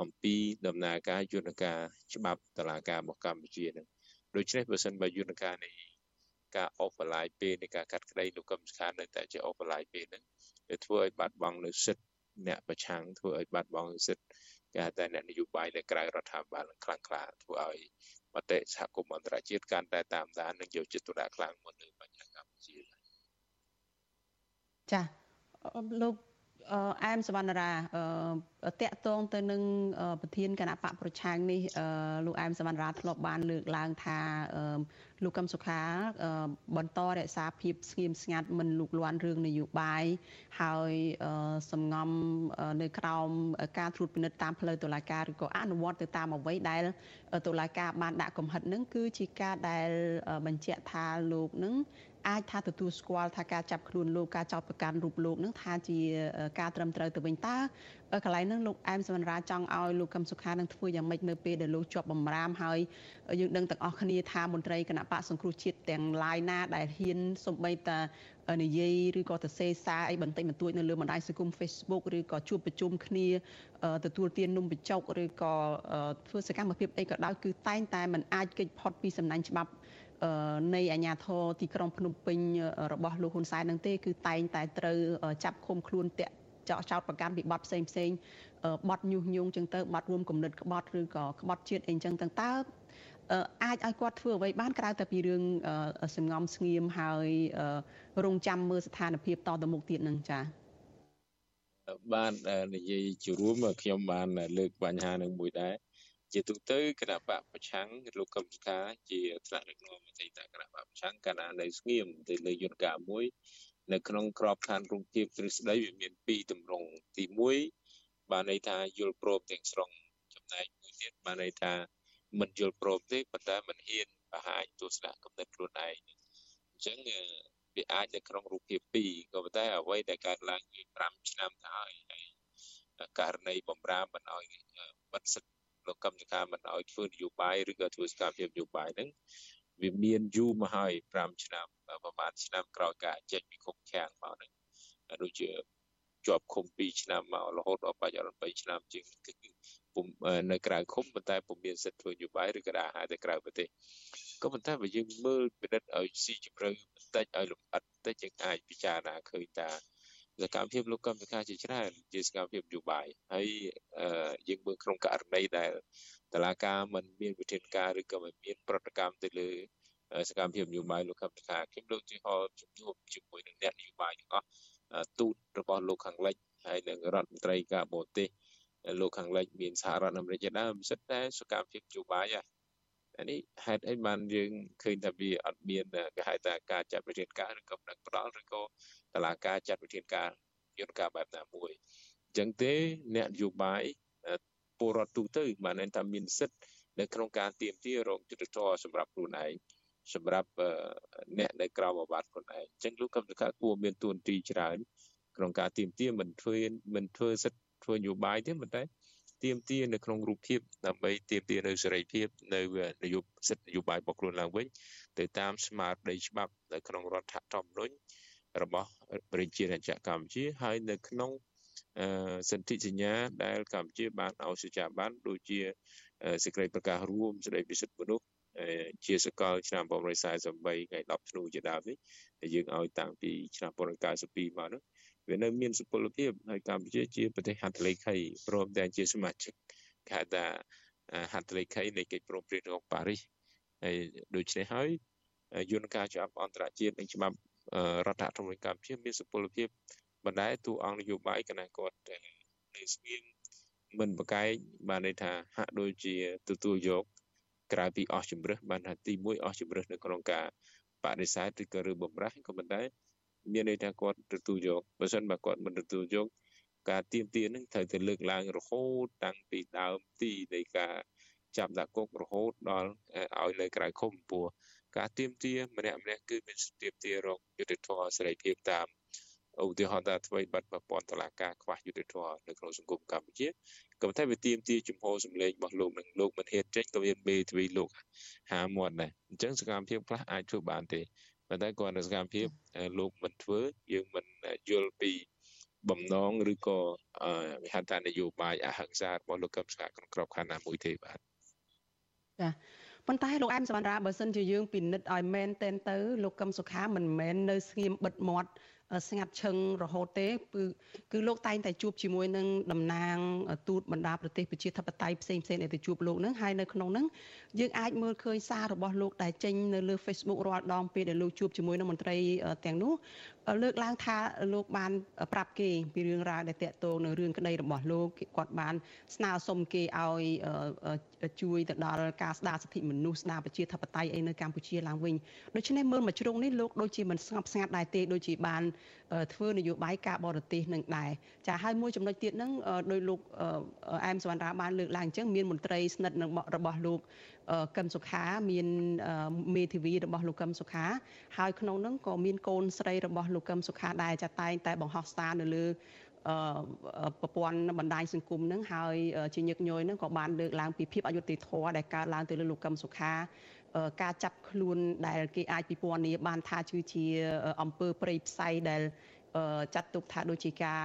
អំពីដំណើរការយន្តការច្បាប់តឡាការរបស់កម្ពុជានឹងដូច្នេះបើសិនបើយន្តការនេះ ការអបបលាយពេលនៃការកាត់ក្តីលោកកឹមសុខានៅតែជាអបបលាយពេលហ្នឹងវាធ្វើឲ្យបាត់បង់នៅសិទ្ធិអ្នកប្រឆាំងធ្វើឲ្យបាត់បង់សិទ្ធិគេហៅថាអ្នកនយោបាយនៅក្រៅរដ្ឋាភិបាលខ្លាំងក្លាធ្វើឲ្យមតិសហគមន៍អន្តរជាតិកាន់តែតាមដាននិងយកចិត្តទុកដាក់ខ្លាំងមកលើបញ្ហាកម្ពុជាចាលោក អែមសវណ្ណរាតកតងទៅនឹងប្រធានគណៈបកប្រឆាំងនេះលោកអែមសវណ្ណរាធ្លាប់បានលើកឡើងថាលោកកឹមសុខា បន្តរក្សាភាពស្ងៀមស្ងាត់មិនលូកលាន់រឿងនយោបាយហើយសំងំនៅក្រោមការត្រួតពិនិត្យតាមផ្លូវតុលាការឬក៏អនុវត្តទៅតាមអ្វីដែលតុលាការបានដាក់កំហិតនឹងគឺជាការដែលបញ្ជាក់ថាលោកនឹង អាចថាទទួលស្គាល់ថាការចាប់ខ្លួនលោកការចោទប្រកាន់រូបលោកនឹងថាជាការត្រឹមត្រូវទៅវិញតើកន្លែងហ្នឹងលោកអែមសមរាចង់ឲ្យលោកកឹមសុខានឹងធ្វើយ៉ាងម៉េចនៅពេលដែលលោកជាប់បំរាមហើយយើងដឹងទាំងអស់គ្នាថាមន្ត្រីគណៈបកសង្គ្រោះជាតិទាំងឡាយណាដែលហ៊ានសំបីតានិយាយឬក៏ទៅសេសារអីបន្តិចបន្តួចនៅលើបណ្ដាញសង្គម Facebook ឬក៏ជួបប្រជុំគ្នាទទួលទាននំបញ្ចុកឬក៏ធ្វើសកម្មភាពអីក៏ដោយគឺតែងតែមិនអាចគេចផុតពីសំណាញ់ច្បាប់ នៃអាជ្ញាធរទីក្រុងភ្នំពេញរបស់លោកហ៊ុនសែននឹងទេគឺតែងតែត្រូវចាប់ឃុំខ្លួនតាក់ចោចោតប្រកាន់ពីបទផ្សេងផ្សេងបទញុះញង់ចឹងទៅបទរួមគំនិតក្បត់ឬក៏ក្បត់ជាតិអីចឹងទាំងតើអាចឲ្យគាត់ធ្វើអ្វីបានក្រៅតែពីរឿងសំងំស្ងៀមហើយរងចាំមើលស្ថានភាពតទៅមុខទៀតនឹងចា៎បាននិយាយជារួមខ្ញុំបានលើកបញ្ហានឹងមួយដែរ ជាទូទៅគណៈបកប្រឆាំងលោកកឹមសុខាជាថ្នាក់ដឹកនាំអតីតគណៈបកប្រឆាំងកាលណានៅស្ងៀមទៅលើយន្តការមួយ នៅក្នុងក្របខ័ណ្ឌរងភាពទ្រឹស្ដីវាមានពីរទម្រង់ទី1បានន័យថាយល់ព្រមទាំងស្រុងចំណែកមួយទៀតបានន័យថាមិនយល់ព្រមទេប៉ុន្តែមិនហ៊ានបង្ហាញទស្សនៈគំនិតខ្លួនឯងអញ្ចឹងវាអាចនៅក្នុងរូបភាពពីរក៏ប៉ុន្តែអ្វីដែលកើតឡើងពី5ឆ្នាំទៅហើយហើយករណីបំរាមមិនឲ្យបិទសិទ្ធិ លោកកម្មការមិនឲ្យធ្វើនយោបាយឬក៏ធ្វើសកម្មភាពនយោបាយហ្នឹងវាមានយូរមកហើយ5ឆ្នាំប្រហែលឆ្នាំក្រោយការចេញពីគុកខាំងមកហ្នឹងដូចជាជាប់ឃុំ2ឆ្នាំមករហូតដល់បច្ចុប្បន្ន3ឆ្នាំជាងគឺពុំនៅក្រៅឃុំប៉ុន្តែពុំមានសិទ្ធិធ្វើនយោបាយឬក៏ដាក់អាហារទៅក្រៅប្រទេសក៏ប៉ុន្តែបើយើងមើលពិនិត្យឲ្យស៊ីជម្រៅបន្តិចឲ្យលម្អិតបន្តិចយើងអាចពិចារណាឃើញថា សកម្មភាពលោកកម្មវិការជាច្រើនជាសកម្មភាពនយោបាយហើយយើងមើលក្នុងករណីដែលតឡាការមិនមានវិធានការឬក៏មិនមានប្រតិកម្មទៅលើសកម្មភាពនយោបាយលោកកម្មវិការខ្ញុំលោកជាហោជំនួបជាមួយនឹងអ្នកនយោបាយទាំងអស់ទូតរបស់លោកខាងលិចហើយនឹងរដ្ឋមន្ត្រីការបរទេសលោកខាងលិចមានសហរដ្ឋអាមេរិកជាដើមសិតតែសកម្មភាពនយោបាយហ่ะអានេះហេតុអីបានយើងឃើញថាវាអត់មានគេហៅថាការចាត់វិធានការឬក៏ផ្នែកផ្ដាល់ឬក៏ តឡាការចាត់វិធានការយន្តការបែបណាមួយអញ្ចឹងទេអ្នកនយោបាយពលរដ្ឋទូទៅបានថាមានសិទ្ធិនៅក្នុងការទៀមទារោគយុទ្ធធរសម្រាប់ខ្លួនឯងសម្រាប់អ្នកនៅក្រៅអាវ៉ាត់ខ្លួនឯងអញ្ចឹងលោកកម្មការគួរមានទួនាទីច្រើនក្នុងការទៀមទាមិនធ្វើមិនធ្វើសិទ្ធិធ្វើនយោបាយទេប៉ុន្តែទៀមទានៅក្នុងរូបភាពដើម្បីទៀមទានៅសេរីភាពនៅនយោបាយសិទ្ធិនយោបាយរបស់ខ្លួនឡើងវិញទៅតាមស្មារតីច្បាប់នៅក្នុងរដ្ឋធម្មនុញ្ញ របស់ប្រជារាជាកម្ពុជាហើយនៅក្នុងសន្ធិសញ្ញាដែលកម្ពុជាបានឲ្យសេចក្ដីបានដូចជាសេចក្តីប្រកាសរួមស្តីពីសិទ្ធិមនុស្សជាសកលឆ្នាំ1943ថ្ងៃ10ធ្នូជាដើមនេះដែលយើងឲ្យតាំងពីឆ្នាំ1992មកនោះវានៅមានសុពលភាពហើយកម្ពុជាជាប្រទេសហត្ថលេខីព្រមទាំងជាសមាជិកគេហៅថាហត្ថលេខីនៃកិច្ចព្រមព្រៀងរបស់ប៉ារីសហើយដូច្នេះហើយយន្តការច្បាប់អន្តរជាតិនិងច្បាប់ រដ្ឋធម្មនុញ្ញកម្ពុជាមានសុពលភាពបណ្ដែតួអង្គនយោបាយគណៈគាត់នៅស្ងៀមមិនប្រកែកបានន័យថាហាក់ដូចជាទទួលយកក្រៅពីអស់ជំរឹះបានថាទី1អស់ជំរឹះនៅក្នុងការបដិសេធឬក៏ឬបំរាស់ក៏ប៉ុន្តែមានន័យថាគាត់ទទួលយកបើសិនបើគាត់មិនទទួលយកការទៀមទានឹងត្រូវតែលើកឡើងរហូតតាំងពីដើមទីនៃការចាប់ដាក់គុករហូតដល់ឲ្យនៅក្រៅឃុំពោះ ការទៀមទាម្នាក់ម្នាក់គឺមានទៀមទារកយុទ្ធធម៌សេរីភាពតាមឧទាហរណ៍ថាអ្វីបាត់ប្រព័ន្ធតឡាការខ្វះយុទ្ធធម៌នៅក្នុងសង្គមកម្ពុជាក៏តែវាទៀមទាជំហរសម្លេងរបស់លោកនឹងលោកមិនហ៊ានចេញក៏មានមេទ្វីលោកហាមាត់ដែរអញ្ចឹងសកម្មភាពខ្លះអាចធ្វើបានទេប៉ុន្តែគាត់នៅសកម្មភាពលោកមិនធ្វើយើងមិនយល់ពីបំណងឬក៏វិហត្ថនយោបាយអហិង្សារបស់លោកកឹមសុខាក្នុងក្របខ័ណ្ឌណាមួយទេបាទចា ប៉ុន្តែលោកអែមសវណ្ណរាបើសិនជាយើងពិនិត្យឲ្យមែនតែនទៅលោកកឹមសុខាមិនមែននៅស្ងៀមបិទមាត់ស្ងាត់ឈឹងរហូតទេគឺគឺលោកតែងតែជួបជាមួយនឹងតំណាងទូតបណ្ដាប្រទេសប្រជាធិបតេយ្យផ្សេងផ្សេងដែលទៅជួបលោកនឹងហើយនៅក្នុងនឹងយើងអាចមើលឃើញសាររបស់លោកដែលចេញនៅលើ Facebook រាល់ដងពេលដែលលោកជួបជាមួយនឹងមន្ត្រីទាំងនោះ លើកឡើងថាលោកបានប្រាប់គេពីរឿងរ៉ាវដែលតាក់ទងនឹងរឿងក្តីរបស់លោកគាត់បាន ស្នើសុំគេឲ្យជួយទៅដល់ការស្ដារសិទ្ធិមនុស្សស្ដារប្រជាធិបតេយ្យអីនៅកម្ពុជាឡើងវិញដូច្នេះមើលមកជ្រុងនេះលោកដូចជាមិនស្ងប់ស្ងាត់ដែរទេដូចជាបានធ្វើនយោបាយការបរទេសនឹងដែរចាហើយមួយចំណុចទៀតហ្នឹងដោយលោកអែមសវណ្ណរាបានលើកឡើងអញ្ចឹងមានមន្ត្រីស្និទ្ធនឹងរបស់លោកកឹមសុខាមានមេធាវីរបស់លោកកឹមសុខាហើយក្នុងនោះក៏មានកូនស្រីរបស់លោកកឹមសុខាដែរចាតែងតែបង្ហោះសារនៅលើ ប្រព័ន្ធបណ្ដាញសង្គមនឹងហើយជាញឹកញយនឹងក៏បានលើកឡើងពីភាពអយុត្តិធម៌ដែលកើតឡើងទៅលើលោកកឹមសុខាការចាប់ខ្លួនដែលគេអាចពិពណ៌នាបានថាគឺជាអំពើព្រៃផ្សៃដែល ចាត់ទុកថាដូចជាការ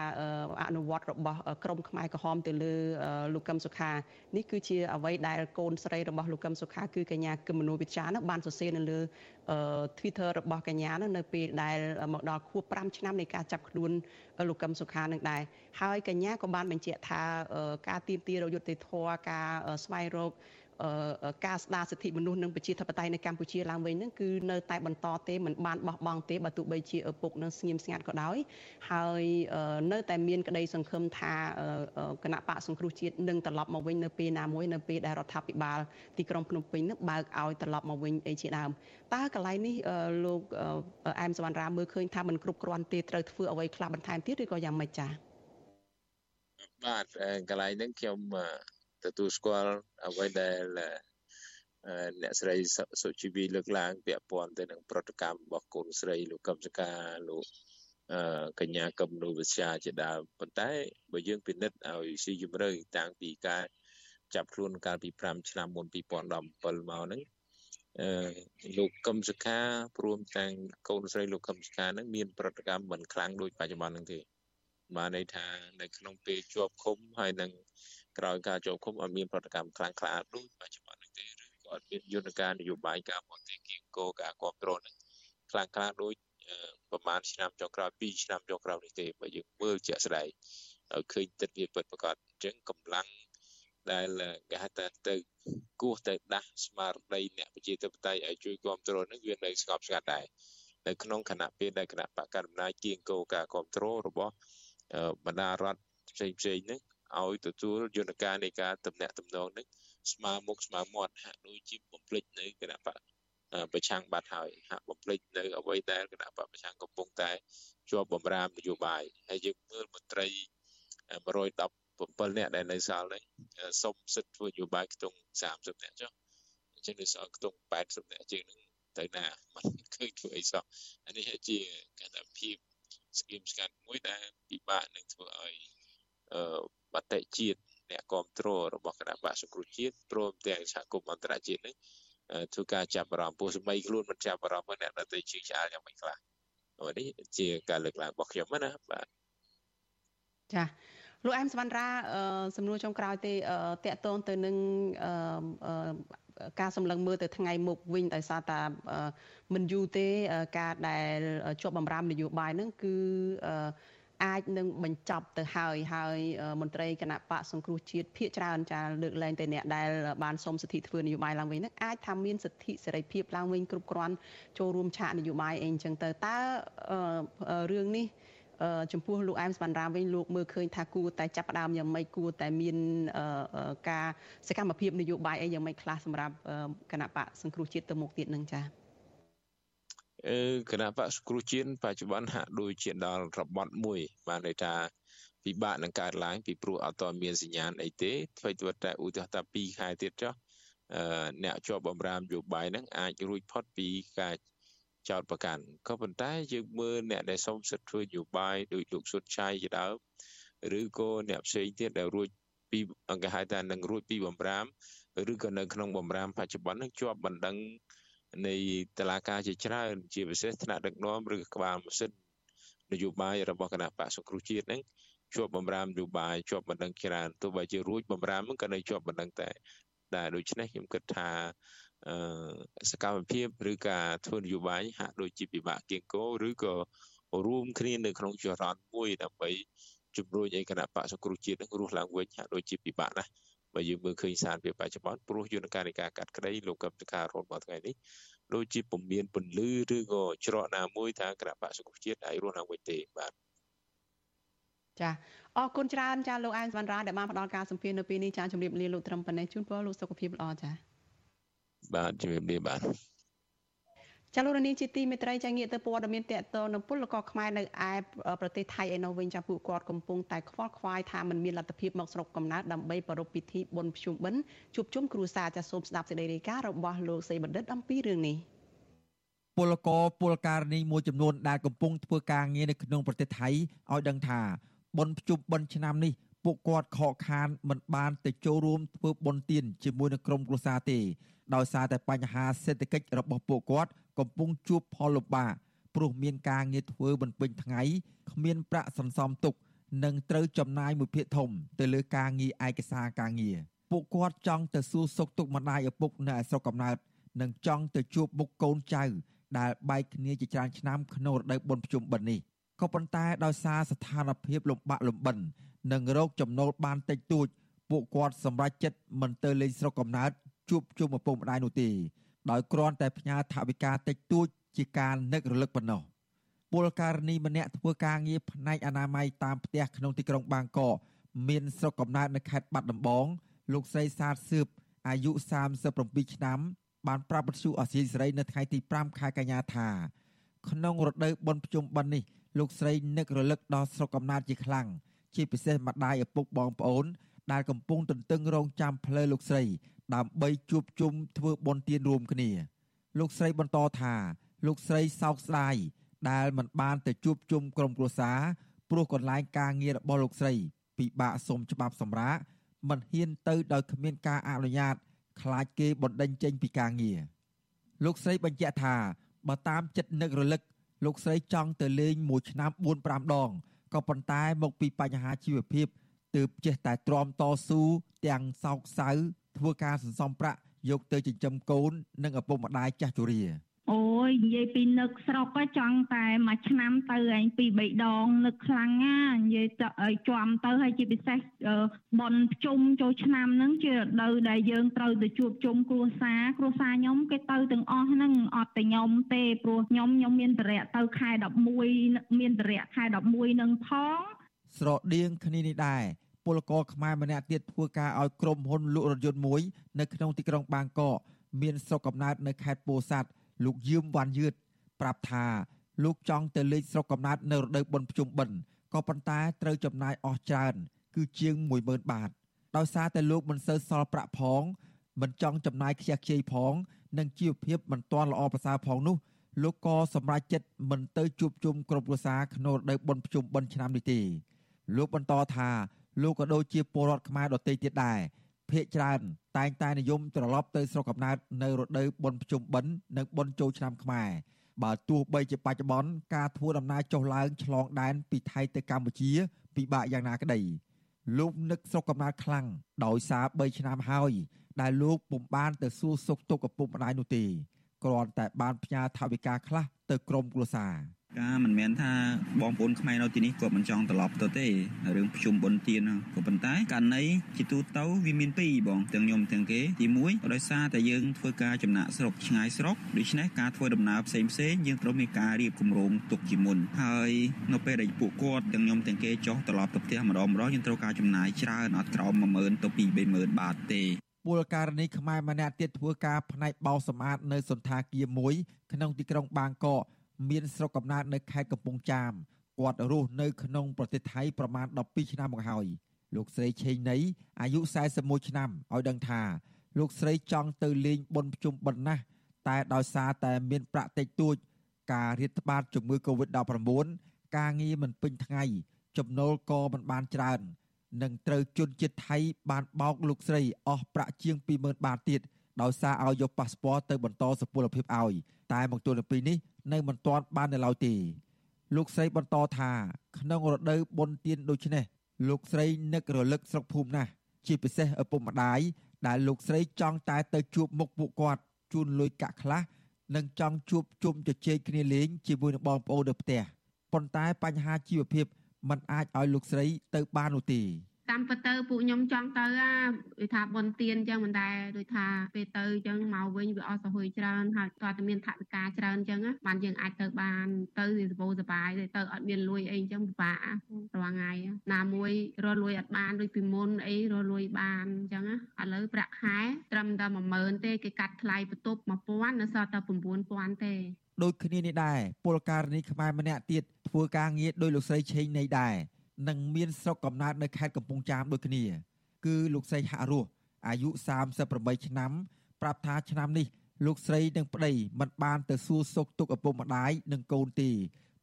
អនុវត្តរបស់ក្រមខ្មែរក្រហមទៅលើលោកកឹមសុខានេះគឺជាអ្វីដែលកូនស្រីរបស់លោកកឹមសុខាគឺកញ្ញាគឹមមនុវិជ្ជានោះបានសរសេរនៅលើ Twitter របស់កញ្ញានោះនៅពេលដែលមកដល់ខួប5ឆ្នាំនៃការចាប់ខ្លួនលោកកឹមសុខានឹងដែរហើយកញ្ញាក៏បានបញ្ជាក់ថាការទៀមទារយុត្តិធម៌ការស្វែងរក ការស្ដារសិទ្ធិមនុស្សនិងប្រជាធិបតេយ្យនៅកម្ពុជាឡើងវិញហ្នឹងគឺនៅតែបន្តទេមិនបានបោះបង់ទេបើទោះបីជាឪពុកនឹងស្ងៀមស្ងាត់ក៏ដោយហើយនៅតែមានក្តីសង្ឃឹមថាគណៈបកសង្គ្រោះជាតិនឹងត្រឡប់មកវិញនៅពេលណាមួយនៅពេលដែលរដ្ឋាភិបាលទីក្រុងភ្នំពេញនឹងបើកឲ្យត្រឡប់មកវិញអីជាដើមតើកន្លែងនេះលោកអែមសវណ្ណរាមើលឃើញថាมันគ្រប់គ្រាន់ទេត្រូវធ្វើអ្វីខ្លះបន្ថែមទៀតឬក៏យ៉ាងម៉េចចា៎បាទកន្លែងហ្នឹងខ្ញុំ ទទួលស្គាល់អ្វីដែលអ្នកស្រីសុជីវីលើកឡើងពាក់ព័ន្ធទៅនឹងប្រតិកម្មរបស់កូនស្រីលោកកឹមសកាលោកកញ្ញាកឹមនូវិជ្ជាជាដើមប៉ុន្តែបើយើងពិនិត្យឲ្យស៊ីជម្រៅតាំងពីការចាប់ខ្លួនកាលពី5ឆ្នាំមុន2017មកហ្នឹងអឺលោកកឹមសុខាព្រមទាំងកូនស្រីលោកកឹមសុខាហ្នឹងមានប្រតិកម្មមិនខ្លាំងដូចបច្ចុប្បន្នហ្នឹងទេបានន័យថានៅក្នុងពេលជាប់ឃុំហើយនឹង ក្រោយការចូលឃុំអត់មានប្រតិកម្មខ្លាំងក្លាដូចបច្ចុប្បន្ននេះទេឬក៏អត់មានយន្តការនយោបាយការបរទេសគៀងគោការគ្រប់គ្រងនឹងខ្លាំងក្លាដូចប្រហែលឆ្នាំចុងក្រោយ2ឆ្នាំចុងក្រោយនេះទេបើយើងមើលជាក់ស្ដែងឲ្យឃើញទឹកវាពិតប្រកបអញ្ចឹងកម្លាំងដែលគេហៅថាទៅគោះទៅដាស់ស្មារតីអ្នកប្រជាធិបតេយ្យឲ្យជួយគ្រប់គ្រងនឹងវានៅស្ងប់ស្ងាត់ដែរនៅក្នុងគណៈពេលដែលគណៈបកកណ្ដាលអំណាចគៀងគោការគ្រប់គ្រងរបស់បណ្ដារដ្ឋផ្សេងផ្សេងហ្នឹង ឲ្យទទួលយន្តការនៃការតំណាក់តំណងនឹងស្មើមុខស្មើមាត់ហាក់ដូចជាបំភ្លេចនៅគណៈបកប្រឆាំងបាត់ហើយហាក់បំភ្លេចនៅអ្វីដែលគណៈបកប្រឆាំងកំពុងតែជាប់បំរាមនយោបាយហើយយើងមើលមន្ត្រី117នាក់ដែលនៅសល់នេះសុំសិទ្ធិធ្វើនយោបាយខ្ទង់30នាក់ចុះអញ្ចឹងនៅសល់ខ្ទង់80នាក់ជាងនឹងទៅណាមិនឃើញធ្វើអីសោះអានេះជាកណ្ដាភាពស្គីមស្កាត់មួយដែលពិបាកនឹងធ្វើឲ្យ អឺបតិជាតិអ្នកគ្រប់គ្រងរបស់គណៈបកសង្គ្រោះជាតិព្រមទាំងសហគមន៍អន្តរជាតិនេះធ្វើការចាប់អារម្មណ៍ពោះសម័យខ្លួនមិនចាប់អារម្មណ៍អ្នកដទៃជឿឆ្អាលយ៉ាងម៉េចខ្លះនេះជាការលើកឡើងរបស់ខ្ញុំណាបាទចាលោកអែមសវណ្ណរាសំណួរចុងក្រោយទេតកតងទៅនឹងការសម្លឹងមើលទៅថ្ងៃមុខវិញដោយសារតាមិនយូរទេការដែលជាប់បំរាមនយោបាយហ្នឹងគឺ អាចនឹងបញ្ចប់ទៅហើយហើយមន្ត្រីគណៈបកសង្គ្រោះជាតិភាកច្រើនចាលើកលែងតែអ្នកដែលបានសុំសិទ្ធិធ្វើនយោបាយឡើងវិញហ្នឹងអាចថាមានសិទ្ធិសេរីភាពឡើងវិញគ្រប់គ្រាន់ចូលរួមឆាកនយោបាយអីអញ្ចឹងទៅតើរឿងនេះចំពោះលោកអែមសវណ្ណរាមវិញលោកមើលឃើញថាគួរតែចាប់ផ្ដើមយ៉ាងម៉េចគួរតែមានការសកម្មភាពនយោបាយអីយ៉ាងម៉េចខ្លះសម្រាប់គណៈបកសង្គ្រោះជាតិទៅមុខទៀតនឹងចា៎អឺ គណៈបកសង្គ្រោះជាតិបច្ចុប្បន្នហាក់ដូចជាដល់របត់មួយ បានន័យថាពិបាកនឹងកើតឡើងពីព្រោះអត់តមានសញ្ញាណអីទេអ្វីទៅតែឧទាហរណ៍ថា2ខែទៀតចុះអឺអ្នកជាប់បំរាមយោបាយហ្នឹងអាចរួចផុតពីការចោតប្រកាន់ក៏ប៉ុន្តែយើងមើលអ្នកដែលសុំសិទ្ធិធ្វើនយោបាយដោយលោកសុតឆៃជាដើមឬក៏អ្នកផ្សេងទៀតដែលរួចពីអង្គហៅថានឹងរួចពីបំរាមឬក៏នៅក្នុងបំរាមបច្ចុប្បន្ននឹងជាប់បណ្ដឹង នៃតឡាការជាច្រើន ជាពិសេសថ្នាក់ដឹកនាំឬក្បាលម៉ាស៊ីននយោបាយរបស់គណៈបកសង្គ្រោះជាតិហ្នឹងជាប់បំរាមនយោបាយជាប់បណ្ដឹងច្រើនទោះបីជារួចបំរាមហ្នឹងក៏នៅជាប់បណ្ដឹងតែតែដូច្នេះខ្ញុំគិតថាអឺសកម្មភាពឬការធ្វើនយោបាយហាក់ដូចជាពិបាកគៀងគោឬក៏រួមគ្នានៅក្នុងចរន្តមួយដើម្បីជំរុញឲ្យគណៈបកសង្គ្រោះជាតិនឹងរស់ឡើងវិញហាក់ដូចជាពិបាកណាស់ បើយើងមើលឃើញសារពីបច្ចុប្បន្នព្រោះយន្តការនៃការកាត់ក្តីលោកកម្មការរហូតមកថ្ងៃនេះដូចជាពុំមានពន្លឺឬក៏ច្រកណាមួយថាគណៈបកសង្គ្រោះជាតិឲ្យរស់ឡើងវិញទេបាទចាអរគុណច្រើនចាលោកអែមសវណ្ណរាដែលបានផ្ដល់ការសម្ភាសនៅពេលនេះចាជម្រាបលាលោកត្រឹមប៉ុណ្ណេះជូនពរលោកសុខភាពល្អចាបាទជំរាបលាបាទ ចាលោកនាងជាទីមេត្រីចាងាកទៅព័ត៌មានតកតនៅពលករខ្មែរនៅឯប្រទេសថៃឯនោះវិញចាពួកគាត់កំពុងតែខ្វល់ខ្វាយថាมันមានលទ្ធភាពមកស្រុកកំណើតដើម្បីប្រារព្ធពិធីបុណ្យភ្ជុំបិណ្ឌជួបជុំគ្រួសារចាសូមស្ដាប់សេចក្តីរាយការណ៍របស់លោកសីបណ្ឌិតអំពីរឿងនេះពលករពលករនីមួយចំនួនដែលកំពុងធ្វើការងារនៅក្នុងប្រទេសថៃឲ្យដឹងថាបុណ្យភ្ជុំបិណ្ឌឆ្នាំនេះពួកគាត់ខកខានមិនបានទៅចូលរួមធ្វើបុណ្យទានជាមួយនឹងក្រុមគ្រួសារទេ ដោយសារតែបញ្ហាសេដ្ឋកិច្ចរបស់ពួកគាត់កំពុងជួបផលលំបាកព្រោះមានការងារធ្វើបន្ពេញថ្ងៃគ្មានប្រាក់សន្សំទុក និងត្រូវចំណាយមួយភាគធំ ទៅលើការងារឯកសារការងារពួកគាត់ចង់ទៅសួរសុខទុក្ខម្ដាយឪពុកនៅឯស្រុកកំណើតនិងចង់ទៅជួបមុខកូនចៅ ដែលបែកគ្នាជាច្រើនឆ្នាំក្នុងរដូវបុណ្យភ្ជុំបិណ្ឌនេះក៏ប៉ុន្តែដោយសារស្ថានភាពលំបាកលំបិននិងរោគចំណូលបានតិចតួច ពួកគាត់សម្រេចចិត្តមិនទៅលេងស្រុកកំណើត ជួបជុំឪពុកម្ដាយនោះទេដោយគ្រាន់តែផ្ញើថវិកាតិចតួចជាការនឹករលឹកប៉ុណ្ណោះពលករនីម្នាក់ធ្វើការងារផ្នែកអនាម័យតាមផ្ទះក្នុងទីក្រុងបាងកកមានស្រុកកំណើតនៅខេត្តបាត់ដំបងលោកស្រីសាទសឿបអាយុ37ឆ្នាំ បានប្រាប់បទសុអសីសេរីនៅថ្ងៃទី5ខែកញ្ញាថាក្នុងរដូវបុណ្យភ្ជុំបិណ្ឌនេះលោកស្រីនឹករលឹកដល់ស្រុកកំណើតជាខ្លាំងជាពិសេសម្ដាយឪពុកបងប្អូនដែលកំពុងទន្ទឹងរង់ចាំផ្លូវលោកស្រី ដើម្បីជួបជុំធ្វើបុណ្យទានរួមគ្នា លោកស្រីបន្តថា លោកស្រីសោកស្ដាយដែលមិនបានទៅជួបជុំក្រុមគ្រួសារព្រោះកន្លែងការងាររបស់លោកស្រីពិបាកសុំច្បាប់សម្រាប់មិនហ៊ានទៅដោយគ្មានការអនុញ្ញាតខ្លាចគេបណ្ដេញចេញពីការងារលោកស្រីបញ្ជាក់ថាបើតាមចិត្តនឹករលឹក លោកស្រីចង់ទៅលេងមួយឆ្នាំ4 5ដងក៏ប៉ុន្តែមកពីបញ្ហាជីវភាពទើបចេះតែទ្រាំតស៊ូទាំងសោកសៅ ធ្វើការសន្សំប្រាក់យកទៅចិញ្ចឹមកូន និងឪពុកម្ដាយចាស់ជរាអូយនិយាយពីនឹកស្រុកក៏ចង់តែមួយឆ្នាំទៅឯងពីរបីដងនឹកខ្លាំងណានិយាយទៅឲ្យជាប់ទៅហើយជាពិសេសបនជុំចូលឆ្នាំហ្នឹងជារដូវដែលយើងត្រូវទៅជួបជុំគ្រួសារគ្រួសារខ្ញុំគេទៅទាំងអស់ហ្នឹងអត់តែខ្ញុំទេព្រោះខ្ញុំខ្ញុំមានតរៈទៅខែ11មានតរៈខែ11នឹងផងស្រដៀងគ្នានេះដែរ ពលករខ្មែរម្នាក់ទៀតធ្វើការឲ្យក្រុមហ៊ុនលក់រថយន្តមួយនៅក្នុងទីក្រុងបាងកកមានស្រុកកំណើតនៅខេត្តពោធិ៍សាត់លោកយឿមវ៉ាន់យឿតប្រាប់ថាលោកចង់ទៅលេងស្រុកកំណើតនៅរដូវបុណ្យភ្ជុំបិណ្ឌក៏ប៉ុន្តែត្រូវចំណាយអស់ច្រើន គឺជាង10000បាតដោយសារតែលោកមិនសូវសល់ប្រាក់ផង មិនចង់ចំណាយខ្ជះខ្ជាយផង និងជីវភាពមិនទាន់ល្អប្រសើរផងនោះលោកក៏សម្រេចចិត្តមិនទៅជួបជុំក្រុមគ្រួសារក្នុងរដូវបុណ្យភ្ជុំបិណ្ឌឆ្នាំនេះទេលោកបន្តថា លោកក៏ដូចជាពលរដ្ឋខ្មែរដទៃទៀតដែរភ ieck ច្រើនតែងតែនិយមត្រឡប់ទៅស្រុកកំណើតនៅរដូវបុណ្យភ្ជុំបិណ្ឌនិងបុណ្យចូលឆ្នាំខ្មែរបើទោះបីជាបច្ចុប្បន្នការធ្វើដំណើរចុះឡើងឆ្លងដែនពីថៃទៅកម្ពុជាពិបាកយ៉ាងណាក្តីលោកនឹកស្រុកកំណើតខ្លាំងដោយសារ3ឆ្នាំហើយដែលលោកពុំបានទៅសួរសុខទុក្ខឪពុកម្ដាយនោះទេគ្រាន់តែបានផ្ញើថវិកាខ្លះទៅក្រុមគ្រួសារ ការមិនមែនថាបងប្អូនខ្មែរនៅទីនេះគាត់មិនចង់ត្រឡប់ទៅទេរឿងប្រជុំបុណ្យទានក៏ប៉ុន្តែករណីជាទូទៅវាមានពីរបងទាំងខ្ញុំទាំងគេទី1ដោយសារតែយើងធ្វើការចំណាក់ស្រុកឆ្ងាយស្រុកដូច្នេះការធ្វើដំណើរផ្សេងផ្សេងយើងត្រូវមានការរៀបគម្រោងទុកជាមុនហើយនៅពេលដែលពួកគាត់ទាំងខ្ញុំទាំងគេចុះត្រឡប់ទៅផ្ទះម្ដងម្ដងយើងត្រូវការចំណាយច្រើនអត់ក្រោម10000ទៅ2-30000បាតទេពលករនីខ្មែរម្នាក់ទៀតធ្វើការផ្នែកបោសសម្អាតនៅសន្តាគារមួយក្នុងទីក្រុងបាងកក មានស្រុកកំណើតនៅខេត្តកំពង់ចាមគាត់រស់នៅក្នុងប្រទេសថៃប្រមាណ12ឆ្នាំមកហើយលោកស្រីឆេងណីអាយុ41ឆ្នាំឲ្យដឹងថា លោកស្រីចង់ទៅលេងបុណ្យភ្ជុំបិណ្ឌណាស់តែដោយសារតែមានប្រាក់តិចតួច ការរាតត្បាតជំងឺ Covid-19 ការងារមិនពេញថ្ងៃចំណូលក៏មិនបានច្រើននឹងត្រូវជន់ជាតិថៃបានបោកលោកស្រីអស់ប្រាក់ជាង20000បាតទៀតដោយសារឲ្យយកប៉ាសពតទៅបន្តសុពលភាពឲ្យតែមកទល់នឹងពេលនេះ នៅមិនទាន់បាននៅឡើយទេលោកស្រីបន្តថាក្នុងរដូវបុណ្យទានដូចនេះលោកស្រីនឹករលឹកស្រុកភូមិណាស់ជាពិសេសឪពុកម្ដាយដែលលោកស្រីចង់តែទៅជួបមុខពួកគាត់ជូនលុយកាក់ខ្លះនិងចង់ជួបជុំជជែកគ្នាលេងជាមួយនឹងបងប្អូននៅផ្ទះប៉ុន្តែបញ្ហាជីវភាពมันអាចឲ្យលោកស្រីទៅបាននោះទេ តាមពិតទៅពួកខ្ញុំចង់ទៅអាដូចថាបនទៀនអញ្ចឹងមិនដែរដូចថាពេលទៅអញ្ចឹងមកវិញវាអស់សហួយច្រើនហើយតើតែមានថវិកាច្រើនអញ្ចឹងបានយើងអាចទៅបានទៅវាសបោសបាយទៅអត់មានលុយអីអញ្ចឹងពិបាករាល់ថ្ងៃណាមួយរកលុយអត់បានដូចពីមុនអីរកលុយបានអញ្ចឹងឥឡូវប្រាក់ខែត្រឹមតែ10000ទេគេកាត់ថ្លៃបន្ទប់1000នៅសល់តែ9000ទេដូចគ្នានេះដែរពលករនីខ្មែរម្នាក់ទៀតធ្វើការងារដោយលោកស្រីឆេងនៃដែរ និងមានស្រុកកំណើតនៅខេត្តកំពង់ចាមដូចគ្នា គឺលោកស្រីហាក់រស់អាយុ38ឆ្នាំប្រាប់ថាឆ្នាំនេះលោកស្រីនិងប្តីមិនបានទៅសួរសុខទុក្ខឪពុកម្ដាយនិងកូនទេ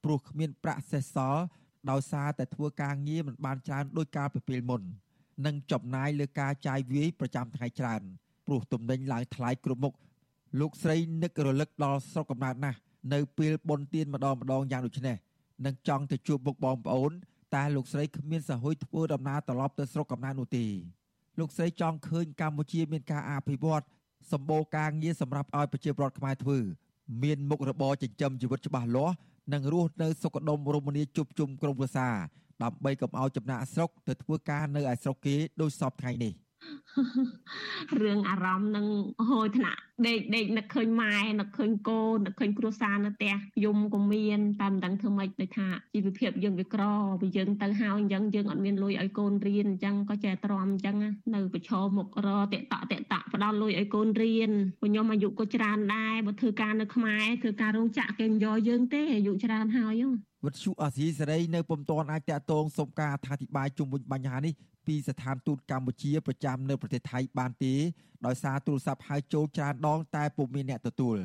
ព្រោះគ្មានប្រាក់សេសសល់ដោយសារតែធ្វើការងារមិនបានច្រើនដោយកាលពីពេលមុន និងចំណាយលើការចាយវាយប្រចាំថ្ងៃច្រើនព្រោះទំនិញឡើងថ្លៃគ្រប់មុខលោកស្រីនឹករលឹកដល់ស្រុកកំណើតណាស់នៅពេលបុណ្យទានម្ដងម្ដងយ៉ាងដូចនេះនិងចង់ទៅជួបមុខបងប្អូន តែលោកស្រីគ្មានសហួយធ្វើដំណើរត្រឡប់ទៅស្រុកកំណើតនោះទេលោកស្រីចង់ឃើញកម្ពុជាមានការអភិវឌ្ឍសម្បូរការងារសម្រាប់ឲ្យប្រជាពលរដ្ឋខ្មែរធ្វើមានមុខរបរចិញ្ចឹមជីវិតច្បាស់លាស់និងរស់នៅសុខដុមរមនាជួបជុំក្រុមគ្រួសារដើម្បីកុំឲ្យចំណាក់ស្រុកទៅធ្វើការនៅឯស្រុកគេដោយសពថ្ងៃនេះ។ រឿងអារម្មណ៍នឹងហួយថ្នាក់ដេកដេកនឹកឃើញម៉ែនឹកឃើញកូននឹកឃើញគ្រួសារនៅផ្ទះយំក៏មានតែមិនដឹងធ្វើម៉េចដូចថាជីវភាពយើងវាក្រពីយើងទៅហើយអញ្ចឹងយើងអត់មានលុយឲ្យកូនរៀនអញ្ចឹងក៏ចេះទ្រាំអញ្ចឹងនៅប្រឈមមុខរតេតតេតផ្ដល់លុយឲ្យកូនរៀនពួកខ្ញុំអាយុក៏ច្រើនដែរបើធ្វើការនៅខ្មែរធ្វើការរោងចក្រគេមិនយកយើងទេអាយុច្រើនហើយ វិទ្យុអាស៊ីសេរីនៅពុំទាន់អាចតាក់ទងសុំការអធិប្បាយជុំវិញបញ្ហានេះពីស្ថានទូតកម្ពុជាប្រចាំនៅប្រទេសថៃបានទេដោយសារទូរស័ព្ទហៅចូលច្រើនដងតែពុំមានអ្នកទទួល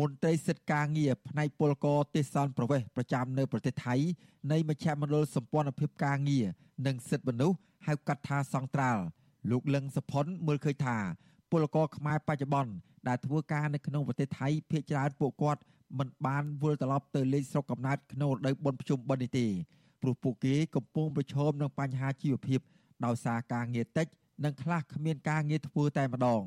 មន្ត្រីសិទ្ធិការងារផ្នែកពលករទេសនប្រវេសប្រចាំនៅប្រទេសថៃនៃមជ្ឈមណ្ឌលសម្ព័ន្ធភាពការងារនិងសិទ្ធិមនុស្សហៅកាត់ថាសង្ត្រាល់លោកលឹងសុផុនមើលឃើញថាពលករខ្មែរបច្ចុប្បន្នដែលធ្វើការនៅក្នុងប្រទេសថៃភ ieck ច្រើនពួកគាត់ មិនបានវិលត្រឡប់ទៅលេងស្រុកកំណើតក្នុងរដូវបុណ្យភ្ជុំបិណ្ឌនេះទេព្រោះពួកគេកំពុងប្រឈមនឹងបញ្ហាជីវភាពដោយសារការងារតិចនិងខ្លះគ្មានការងារធ្វើតែម្ដង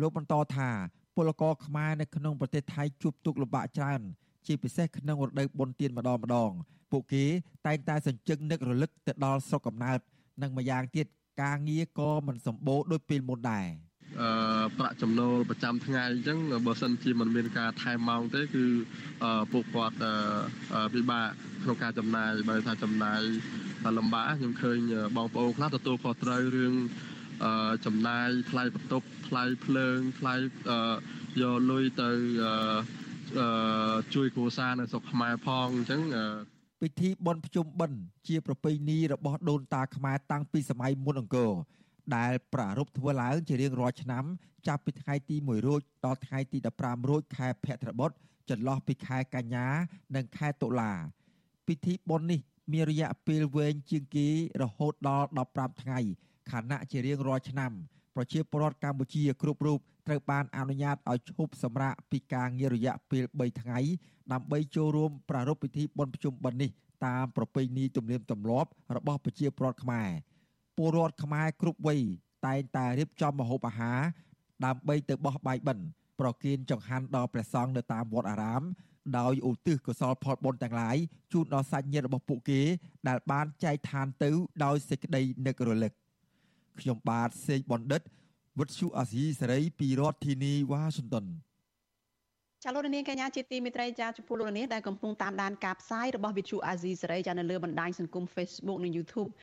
លោកបន្តថាពលករខ្មែរនៅក្នុងប្រទេសថៃជួបទុក្ខលំបាកច្រើនជាពិសេសក្នុងរដូវបុណ្យទានម្ដងម្ដងពួកគេតែងតែសញ្ជឹងនឹករលឹកទៅដល់ស្រុកកំណើតនិងម្យ៉ាងទៀតការងារក៏មិនសម្បូរដូចពេលមុនដែរ អឺប្រាក់ចំណូលប្រចាំថ្ងៃអញ្ចឹងបើសិនជាមិនមានការថែមម៉ោងទេគឺពួកគាត់ពិបាកក្នុងការចំណាយបើថាចំណាយលំបាកខ្ញុំឃើញបងប្អូនខ្លះទទួលខុសត្រូវរឿងចំណាយថ្លៃបន្ទប់ថ្លៃភ្លើងថ្លៃយកលុយទៅជួយគ្រួសារនៅស្រុកខ្មែរផងអញ្ចឹងពិធីបុណ្យភ្ជុំបិណ្ឌជាប្រពៃណីរបស់ដូនតាខ្មែរតាំងពីសម័យមុនអង្គរ ដែលប្រារព្ធធ្វើឡើងជារៀងរាល់ឆ្នាំចាប់ពីថ្ងៃទី1រោចដល់ថ្ងៃទី15រោចខែភទ្របទចន្លោះពីខែកញ្ញា និងខែតុលាពិធីបុណ្យនេះមានរយៈពេលវែងជាងគេរហូតដល់15ថ្ងៃខណៈជារៀងរាល់ឆ្នាំប្រជាពលរដ្ឋកម្ពុជាគ្រប់រូបត្រូវបានអនុញ្ញាតឲ្យឈប់សម្រាកពីការងាររយៈពេល3ថ្ងៃដើម្បីចូលរួមប្រារព្ធពិធីបុណ្យភ្ជុំបិណ្ឌនេះតាមប្រពៃណីទំនៀមទម្លាប់របស់ប្រជាពលរដ្ឋខ្មែរ ពលរដ្ឋខ្មែរគ្រប់វ័យតែងតែរៀបចំម្ហូបអាហារដើម្បីទៅបោះបាយបិណ្ឌប្រគេនចង្ហាន់ដល់ព្រះសង្ឃនៅតាមវត្តអារាមដោយឧទ្ទិសកុសលផលបុណ្យទាំងឡាយជូនដល់សាច់ញាតិរបស់ពួកគេដែលបានចែកឋានទៅដោយសេចក្តីនឹករលឹកខ្ញុំបាទសេកបណ្ឌិតវុទ្ធុអាស៊ីសេរីពីរដ្ឋធានីវ៉ាស៊ីនតោនចាលោកនាងកញ្ញាជាទីមេត្រីចាចំពោះលោកនាងដែលកំពុងតាមដានការផ្សាយរបស់វិទ្យុអាស៊ីសេរីចានៅលើបណ្ដាញសង្គម Facebook និង YouTube